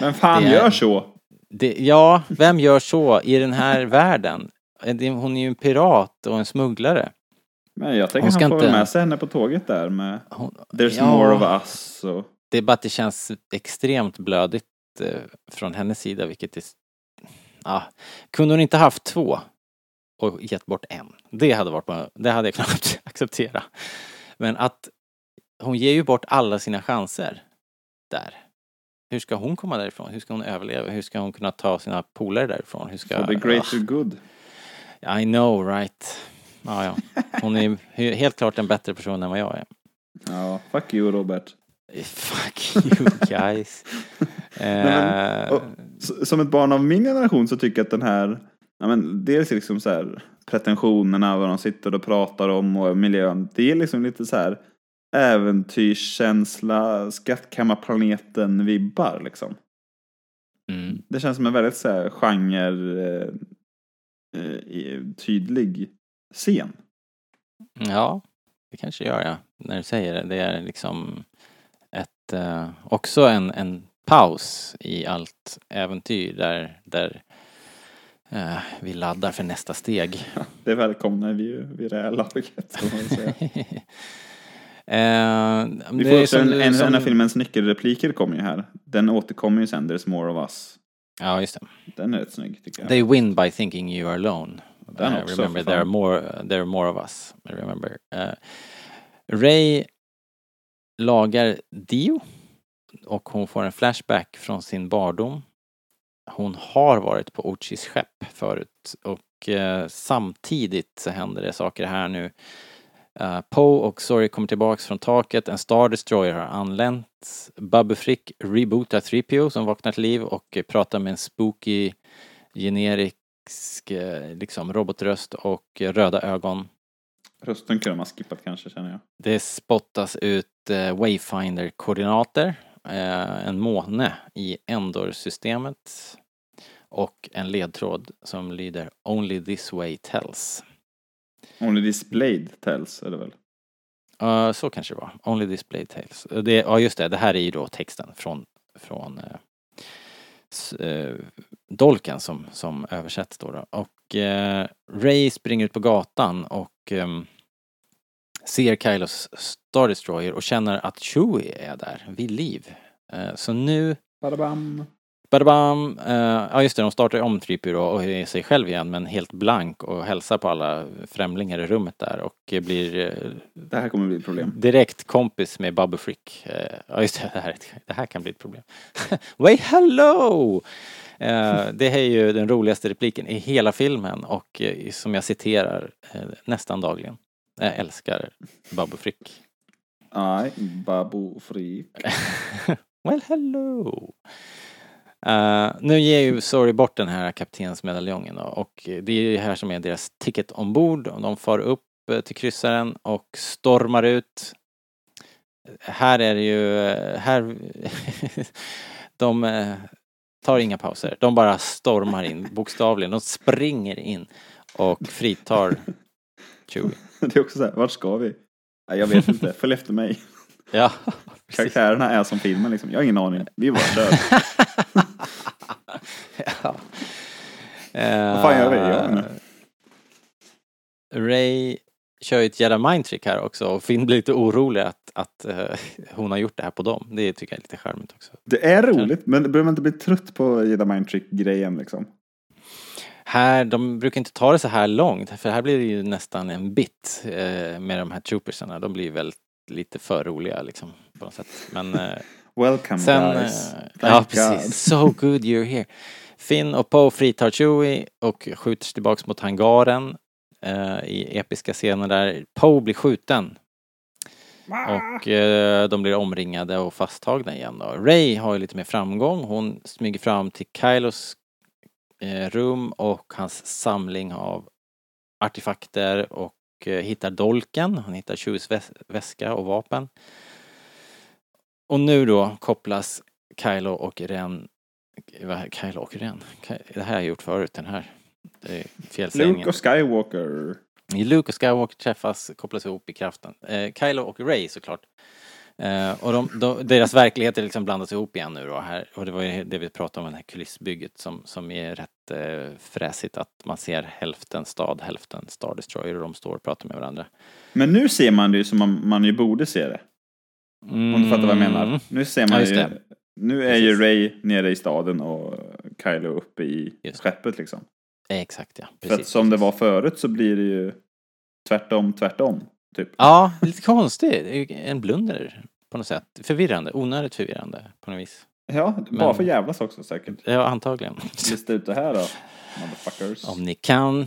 Men fan är- gör så! det, ja, vem gör så i den här världen? Eh, Hon är ju en pirat och en smugglare. Men jag tänker Hon han får inte- med sig henne på tåget där med Hon, There's Ja. more of us och Det är bara att det känns extremt blödigt eh, från hennes sida, vilket är... Ja, kunde hon inte haft två och gett bort en? Det hade varit det hade jag kunnat acceptera. Men att hon ger ju bort alla sina chanser där. Hur ska hon komma därifrån? Hur ska hon överleva? Hur ska hon kunna ta sina polare därifrån? Hur ska... for the greater good. Ah, I know right. Ja, ja. Hon är helt klart en bättre person än vad jag är. Ja, fuck you Robert. Fuck you guys. men- eh, och- Som ett barn av min generation så tycker jag att den här, ja men dels liksom så här pretensionerna, vad de sitter och pratar om och miljön, det är liksom lite så här äventyrskänsla, skattkammarplaneten-vibbar liksom. mm, Det känns som en väldigt så här genre eh, eh, tydlig scen. ja, det kanske gör jag. När du säger det. Det är liksom eh, också en, en paus i allt äventyr där, där eh, vi laddar för nästa steg. Det välkomnar vi ju vid det här laget. Eh, Vi får också som- en, en, som- en av filmens nyckelrepliker kommer ju här. Den återkommer ju sen, There's more of us. Ja, just det. Den är rätt snygg tycker jag. They win by thinking you are alone. Den Uh, också, remember, there are, more, there are more of us. Remember. Uh, Ray lagar Dio och hon får en flashback från sin barndom. Hon har varit på Ochis skepp förut och eh, samtidigt så händer det saker här nu. Uh, Poe och Sorry kommer tillbaks från taket, en Star Destroyer har anlänt. Babu Frick rebootar 3PO som vaknar till liv och pratar med en spooky generisk eh, liksom robotröst och röda ögon. Rösten kunde man skippat kanske känner jag. Det spottas ut eh, Wayfinder-koordinater, eh, en måne i Endor-systemet och en ledtråd som lyder Only this way tells. Only displayed tells är det väl? Uh, så kanske det var. Only display tales. Uh, Det, ja just det, det här är ju då texten från, från s- eh, Dolken som, som översätts då. då. Och eh, Ray springer ut på gatan och eh, ser Kylos Star Destroyer och känner att Chewie är där vid liv. Eh, så nu Badabam. Badabam! Uh, ja just det, de startar om 3 då och är sig själv igen men helt blank och hälsar på alla främlingar i rummet där och blir eh, Det här kommer bli ett problem. direkt kompis med Bubba Frick. Eh, Ja just det, det här, det här kan bli ett problem. Way hello! Eh, Det är ju den roligaste repliken i hela filmen och eh, som jag citerar eh, nästan dagligen. Jag älskar Bubba Frick. Nej, Babu Freak. Well hello! Eh, nu ger ju Sorry bort den här kaptensmedaljongen då, och det är det här som är deras ticket ombord. De far upp eh, till kryssaren och stormar ut. Här är det ju, eh, här, de tar inga pauser. De bara stormar in, bokstavligen. De springer in och fritar Chewie. Det är också så här, vart ska vi? Jag vet inte, följ efter mig. Ja. Karaktärerna är som filmen liksom, jag har ingen aning. Vi är bara död. ja. Eh, Vad fan gör vi? Jag inte. Ray kör ju ett jävla mindtrick här också och Finn blir lite orolig att, att eh, hon har gjort det här på dem. Det tycker jag är lite charmigt också. Det är roligt, men behöver man inte bli trött på Jedi Mind Trick-grejen liksom? Här, de brukar inte ta det så här långt för här blir det ju nästan en bit eh, med de här troopersarna. De blir väl lite för roliga liksom på något sätt. Men eh, Welcome Sen, guys. eh, Thank ja God. precis, so good you're here. Finn och Poe fritar Chewie och skjuter sig tillbaks mot hangaren eh, i episka scener där Poe blir skjuten. Och eh, de blir omringade och fasttagna igen då. Ray har ju lite mer framgång. Hon smyger fram till Kylos eh, rum och hans samling av artefakter och eh, hittar dolken. Han hittar Chewies väs- väska och vapen. Och nu då kopplas Kylo och Ren... Kylo och Ren? Det här har jag gjort förut, den här. Felsägningen. Luke och Skywalker. Luke och Skywalker träffas, kopplas ihop i kraften. Eh, Kylo och Ray såklart. Eh, och de, de, deras verkligheter liksom blandas ihop igen nu då här. Och det var ju det vi pratade om, det här kulissbygget som, som är rätt eh, fräsigt. Att man ser hälften stad, hälften Star Destroyer och de står och pratar med varandra. Men nu ser man det ju som man, man ju borde se det. Om du fattar vad jag menar. Nu ser Ja, man just ju... Nu är ju Precis. Ray nere i staden och Kylo uppe i Just skeppet liksom. Exakt ja. För att som det var förut så blir det ju tvärtom, tvärtom. Typ. Ja, lite konstigt. Ju En blunder på något sätt. Förvirrande, onödigt förvirrande på något vis. Ja, bara Men- för jävlas också säkert. Ja, antagligen. Lista ut det här då, motherfuckers. Om ni kan.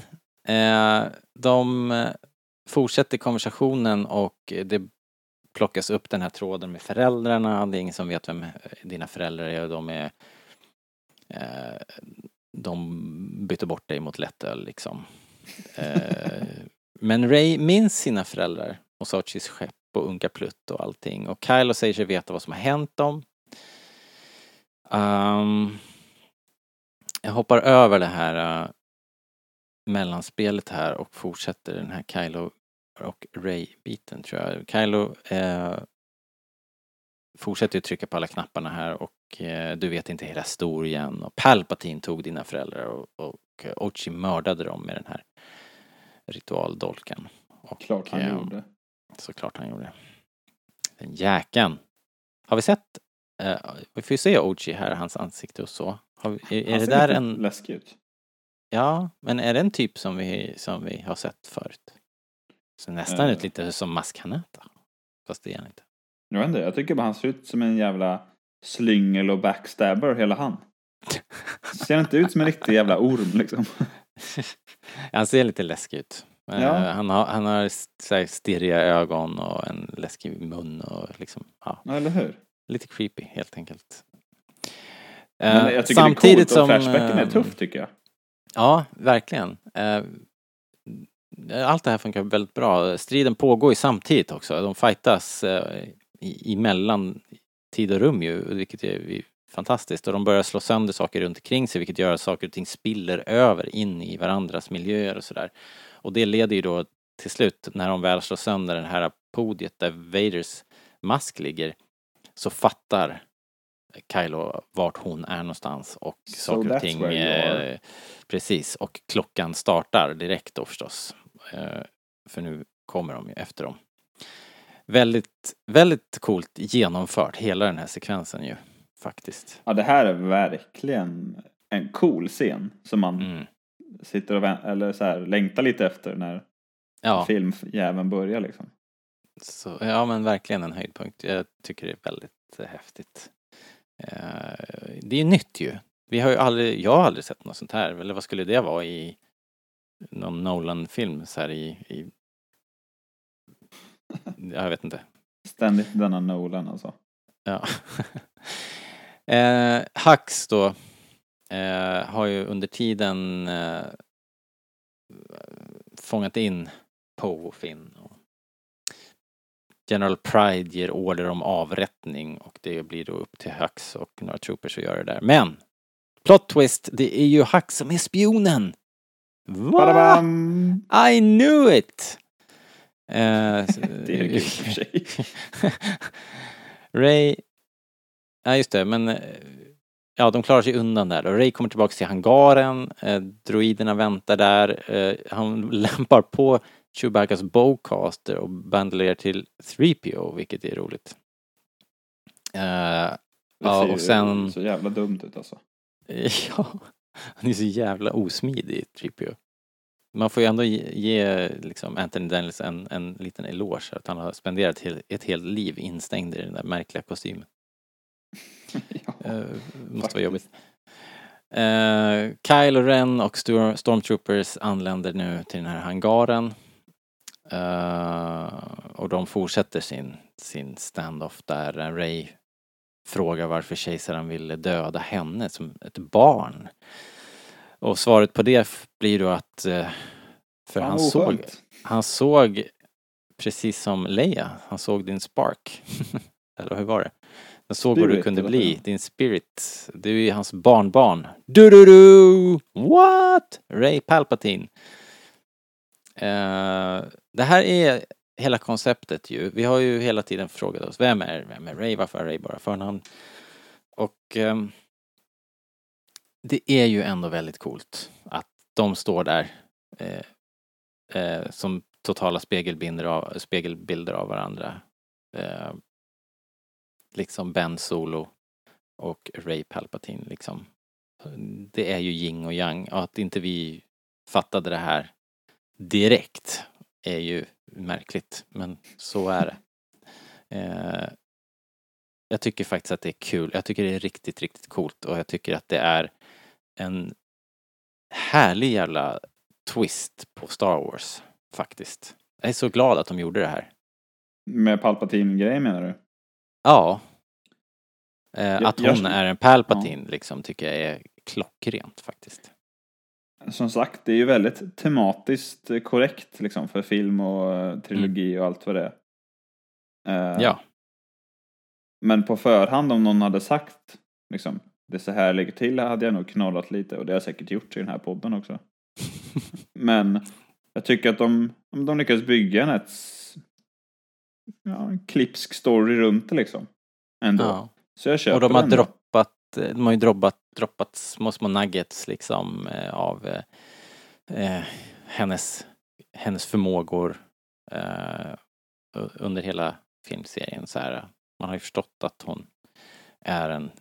Eh, de fortsätter konversationen och det plockas upp den här tråden med föräldrarna. Det är ingen som vet vem eh, dina föräldrar är. De är eh, de byter bort dig mot lättöl liksom. Eh, men Ray minns sina föräldrar och Sochis skepp och Unka Plutt och allting. Och Kylo säger sig veta vad som har hänt dem. Um, jag hoppar över det här uh, mellanspelet här och fortsätter den här Kylo och Ray-biten tror jag. Kylo eh, fortsätter ju trycka på alla knapparna här och eh, du vet inte hela historien och Palpatine tog dina föräldrar och, och Ochi mördade dem med den här ritualdolken. Och, Klart han eh, gjorde. Såklart han gjorde. Den jäkeln. Har vi sett, eh, vi får ju se Ochi här, hans ansikte och så. Vi, är, är det där en, läskig ut. ja, men är det en typ som vi, som vi har sett förut? Så nästan Eh. ut lite som Maskanata. Fast det är han inte. Jag vet inte, jag tycker bara han ser ut som en jävla slyngel och backstabber hela han. Ser inte ut som en riktig jävla orm liksom. han ser lite läskig ut. Eh, Ja. Han har, han har stirriga ögon och en läskig mun och liksom, ja, eller hur? lite creepy helt enkelt. Men Eh, jag tycker det är coolt och flashbacken är eh, tuff tycker jag. Ja, verkligen. Eh, Allt det här funkar väldigt bra. Striden pågår ju samtidigt också. De fightas eh, i- emellan tid och rum ju, vilket är fantastiskt. Och de börjar slå sönder saker runt omkring sig, vilket gör att saker och ting spiller över in i varandras miljöer och sådär. Och det leder ju då till slut, när de väl slår sönder det här podiet där Vaders mask ligger, så fattar Kylo vart hon är någonstans och So saker och ting. Eh, precis, och klockan startar direkt då förstås. Eh, för nu kommer de ju efter dem. Väldigt, väldigt coolt genomfört, hela den här sekvensen ju. Faktiskt. Ja, det här är verkligen en cool scen som man Mm. sitter och eller så här, längtar lite efter när Ja, filmjäveln börjar liksom. så, ja, men verkligen en höjdpunkt. Jag tycker det är väldigt eh, häftigt. Eh, det är ju nytt ju. Vi har ju aldrig, jag har aldrig sett något sånt här. Eller vad skulle det vara i någon Nolan-film så här i, i jag vet inte. Ständigt denna Nolan alltså. Ja. eh, Hux då eh, har ju under tiden eh, fångat in Poe och Finn. Och General Pride ger order om avrättning och det blir då upp till Hux och några troopers att göra det där. Men! Plot twist, det är ju Hux som är spionen! Va? I knew it! Eh, Det är och för sig. Ray... Ja, just det, men... eh, Ja, de klarar sig undan där. Och Ray kommer tillbaka till hangaren. Eh, droiderna väntar där. Eh, han lämpar på Chewbaccas bowcaster och bandlerar till 3PO, vilket är roligt. Eh, Det Ja, ser och sen- så jävla dumt ut alltså. Ja, han är så jävla osmidig, 3PO. Man får ju ändå ge, ge liksom Anthony Daniels en, en liten eloge att han har spenderat hel, ett helt liv instängd i den där märkliga kostymen. ja. Uh, måste faktiskt. vara jobbigt. Uh, Kyle och Ren och Stor- Stormtroopers anländer nu till den här hangaren. Eh, och de fortsätter sin, sin standoff där Ray frågar varför kejsaren ville döda henne som ett barn. Och svaret på det blir då att eh, för han vad såg, han såg precis som Leia, han såg din spark. Eller hur var det? Han såg vad du Spirit, kunde bli, din spirit. Du är hans barnbarn. Du du du What? Ray Palpatine. Eh, det här är hela konceptet ju. Vi har ju hela tiden frågat oss, vem är, vem är Ray? Varför är Ray bara förnamn? Och ehm, det är ju ändå väldigt coolt att de står där eh, eh, som totala spegelbilder av, spegelbilder av varandra. Eh, liksom Ben Solo och Ray Palpatine liksom. Det är ju yin och yang och att inte vi fattade det här direkt är ju märkligt, men så är det. Eh, jag tycker faktiskt att det är kul. Jag tycker det är riktigt, riktigt coolt och jag tycker att det är en härlig jävla twist på Star Wars, faktiskt. Jag är så glad att de gjorde det här. Med Palpatine-grejen menar du? Ja. Eh, Jag- att hon jag- är en Palpatine liksom tycker jag är klockrent faktiskt. Som sagt, det är ju väldigt tematiskt korrekt liksom för film och eh, trilogi och allt vad det är. Eh, Ja. Men på förhand om någon hade sagt liksom, det är så här ligger till hade jag nog knorrat lite och det har jag säkert gjort i den här podden också. Men jag tycker att de, om de lyckas bygga en ett, ja, en klipsk story runt det liksom. Ändå. ja. Så jag köper Och de har den. droppat eh, Eh, de har ju droppat, droppat små, små nuggets liksom eh, av eh, eh hennes, hennes förmågor eh, under hela filmserien. Så här, man har ju förstått att hon är en,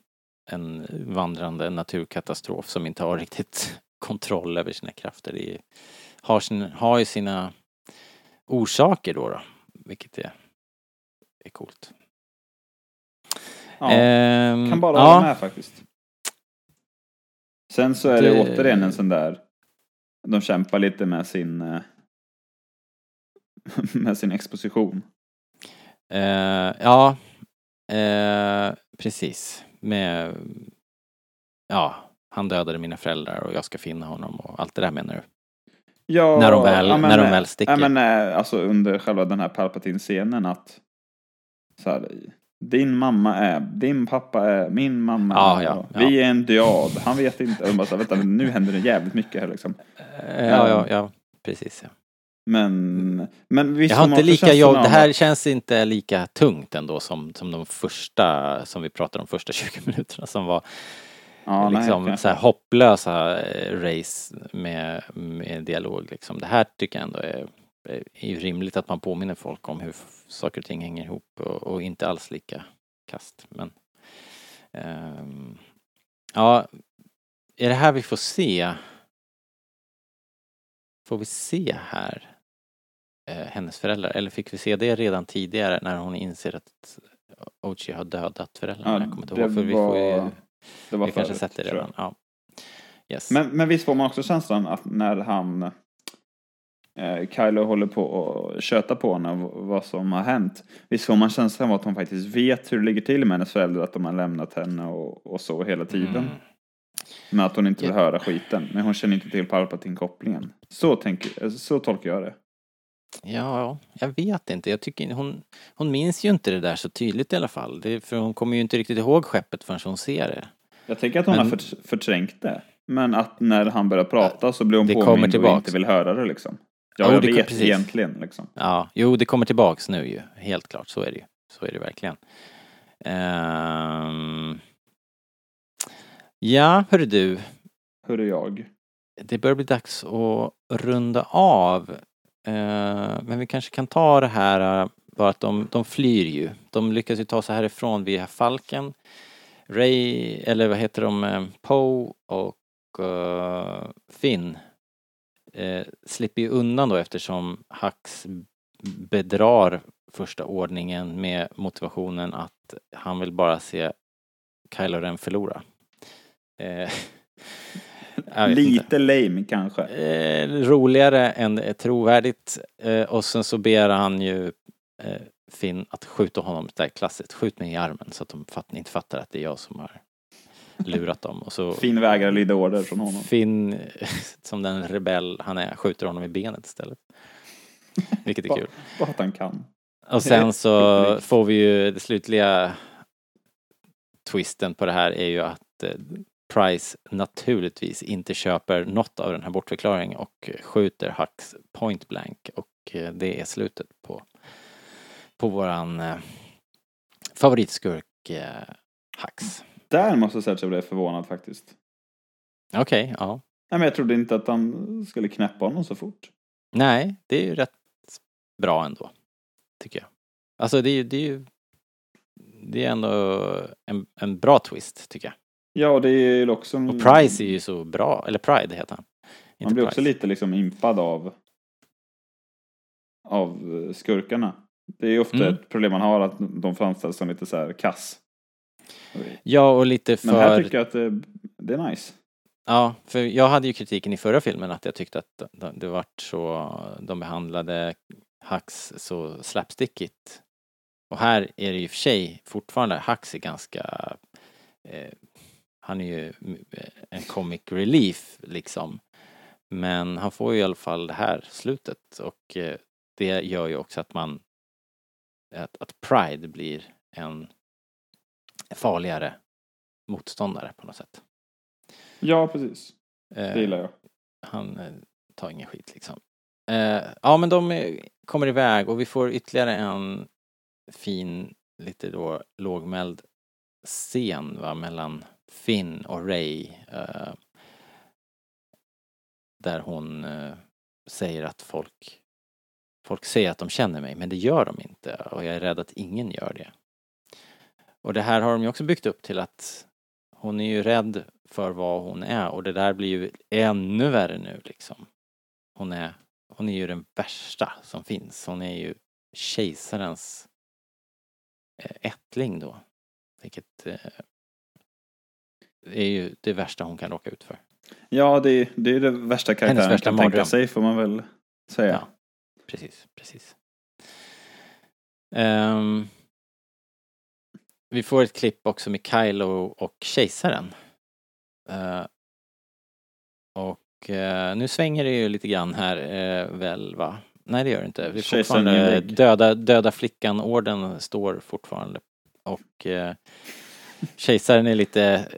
en vandrande naturkatastrof som inte har riktigt kontroll över sina krafter. Det är, har, sin, har ju sina orsaker då, då vilket är, är coolt. Ja, Ehm, kan bara ja. hålla med faktiskt. Sen så är det, Det- återigen en sån där, de kämpar lite med sin eh, med sin exposition. Eh, ja, eh, precis. Med, ja, han dödade mina föräldrar och jag ska finna honom och allt det där menar du? Ja, När de väl- men, när de väl sticker. Ja, men alltså under själva den här Palpatine-scenen att så här, din mamma är, din pappa är, min mamma är, ja, ja. vi är en diad, han vet inte. Och bara så vänta, nu händer det jävligt mycket här liksom. Eh, ja, ja, ja, precis. Ja. Men, men visst Jag har inte lika jobb, det här känns inte lika tungt ändå som, som de första, som vi pratade om första 20 minuterna som var ja, nej, liksom kanske. så här hopplösa eh, race med, med dialog liksom. Det här tycker jag ändå är, är ju rimligt att man påminner folk om hur saker och ting hänger ihop och, och inte alls lika kast. Men ehm, ja, är det här vi får se? Får vi se här eh, hennes föräldrar eller fick vi se det redan tidigare när hon inser att Ochi har dödat föräldrarna? Ja, jag kommer inte ihåg för vi får ju det var vi kanske förut, sett det redan. Ja. Yes. Men, men visst får man också känslan att när han Kylo håller på och köta på henne vad som har hänt. Visst får man känslan av att hon faktiskt vet hur det ligger till med hennes föräldrar, att de har lämnat henne och, och så hela tiden. Mm. Men att hon inte vill höra skiten. Men hon känner inte till Palpatine-kopplingen. Så, tänker, så tolkar jag det. Ja, jag vet inte. Jag tycker hon, hon minns ju inte det där så tydligt i alla fall. Det, för hon kommer ju inte riktigt ihåg skeppet förrän hon ser det. Jag tänker att hon Men- har för, förträngt det. Men att när han börjar prata så blir hon påmind och inte vill höra det liksom. Ja, jag vet precis. egentligen liksom. Ja, jo det kommer tillbaks nu ju. Helt klart, så är det ju. Så är det verkligen. Ehm. Ja, hörru du. Hörru jag. Det börjar bli dags att runda av. Eh, men vi kanske kan ta det här bara att de, de flyr ju. De lyckas ju ta sig härifrån via Falken. Ray, eller vad heter de, eh, Poe och eh, Finn eh, slipper ju undan då eftersom Hux bedrar första ordningen med motivationen att han vill bara se Kylo Ren förlora. Eh, vet inte. Lite lame kanske. Eh, roligare än trovärdigt. Eh, och sen så ber han ju eh, Finn att skjuta honom, det där klassiskt, skjut mig i armen så att de fatt, inte fattar att det är jag som har lurat dem. Och så Fin vägrar lyda order från honom. Finn, som den rebell han är, skjuter honom i benet istället. Vilket är kul. Bara att han kan. Och sen så får vi ju det slutliga twisten på det här är ju att eh, Price naturligtvis inte köper något av den här bortförklaringen och skjuter Hux point blank och eh, det är slutet på, på våran eh, favoritskurk Hux. Där måste jag säga att jag blev förvånad faktiskt. Okej, ja. Nej, men jag trodde inte att han skulle knäppa honom så fort. Nej, det är ju rätt bra ändå. Tycker jag. Alltså det är ju, det är ju det är ändå en, en bra twist tycker jag. Ja, och det är ju också... Och Price är ju så bra, eller Pride heter han. Inte Man blir också Price. lite liksom impad av av skurkarna. Det är ju ofta Mm. ett problem man har att de framställs som lite så här kass. Ja, och lite Men här för... tycker jag att det, det är nice. Ja, för jag hade ju kritiken i förra filmen att jag tyckte att de- det vart så, de behandlade Hux så slapstickigt. Och här är det och för sig fortfarande, Hux är ganska, eh, han är ju en comic relief liksom. Men han får ju i alla fall det här slutet och eh, det gör ju också att man, att, att Pride blir en farligare motståndare på något sätt. Ja, precis. Eh, Det gillar jag. han eh, tar ingen skit liksom. Eh, ja men de eh, kommer iväg och vi får ytterligare en fin, lite då lågmäld scen va, mellan Finn och Ray eh, där hon eh, säger att folk folk säger att de känner mig men det gör de inte och jag är rädd att ingen gör det. Och det här har de ju också byggt upp till att hon är ju rädd för vad hon är och det där blir ju ännu värre nu liksom. Hon är, hon är ju den värsta som finns. Hon är ju kejsarens eh, ättling då. Vilket eh, är ju det värsta hon kan råka ut för. Ja, det är, det är det värsta karaktären värsta kan tänka mardröm. sig får man väl säga. Ja. Precis, precis. Ehm, vi får ett klipp också med Kylo och kejsaren. Eh, och eh, nu svänger det ju lite grann här eh, väl va? Nej det gör det inte. Vi fortfarande döda, döda flickan-orden står fortfarande. Och kejsaren är lite,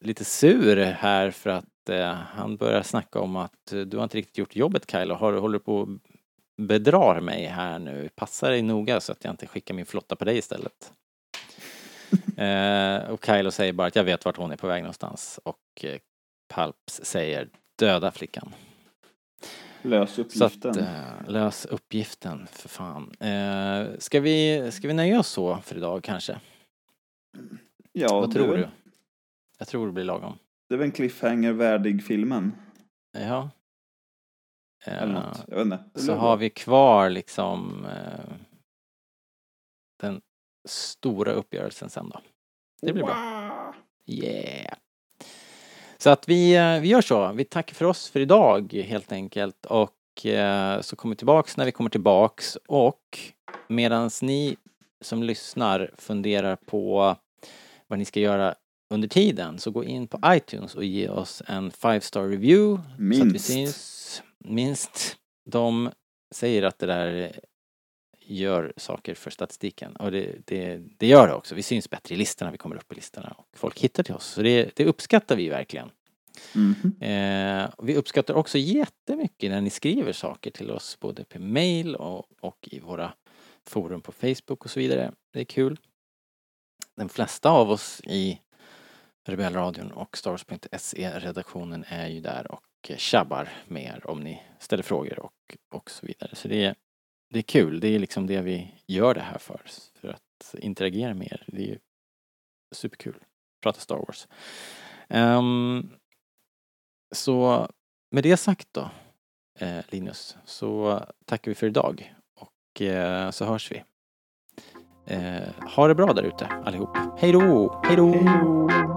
lite sur här för att eh, han börjar snacka om att du har inte riktigt gjort jobbet Kylo. Har, håller på och bedrar mig här nu? Passa dig noga så att jag inte skickar min flotta på dig istället. Eh, och Kylo säger bara att jag vet vart hon är på väg någonstans. Och eh, Palps säger döda flickan. Lös uppgiften. att, eh, lös uppgiften för fan. Eh, ska, vi, ska vi nöja oss så för idag kanske? ja, Vad tror är du? väl- Jag tror det blir lagom. Det är väl en cliffhanger värdig filmen. Ja. Eller Eh, något. Jag vet inte. Så har vi kvar liksom eh, den stora uppgörelsen sen då. Det blir bra. Yeah! Så att vi, eh, vi gör så. Vi tackar för oss för idag helt enkelt och eh, så kommer vi tillbaks när vi kommer tillbaks och medans ni som lyssnar funderar på vad ni ska göra under tiden så gå in på iTunes och ge oss en five star review. Så att vi Minst. syns. Minst. De säger att det där gör saker för statistiken och det, det, det gör det också. Vi syns bättre i listorna, vi kommer upp i listorna och folk hittar till oss. Så det, det uppskattar vi verkligen. Mhm. Eh, vi uppskattar också jättemycket när ni skriver saker till oss både på mail och, och i våra forum på Facebook och så vidare. Det är kul. De flesta av oss i Rebellradion och Stars.se-redaktionen är ju där och tjabbar med er om ni ställer frågor och, och så vidare. Så det är, det är kul. Det är liksom det vi gör det här för. För att interagera med er. Det är ju superkul. Prata Star Wars. Um, så med det sagt då, eh, Linus, så tackar vi för idag och eh, så hörs vi. Eh, ha det bra där ute allihop. Hej då! Hej då.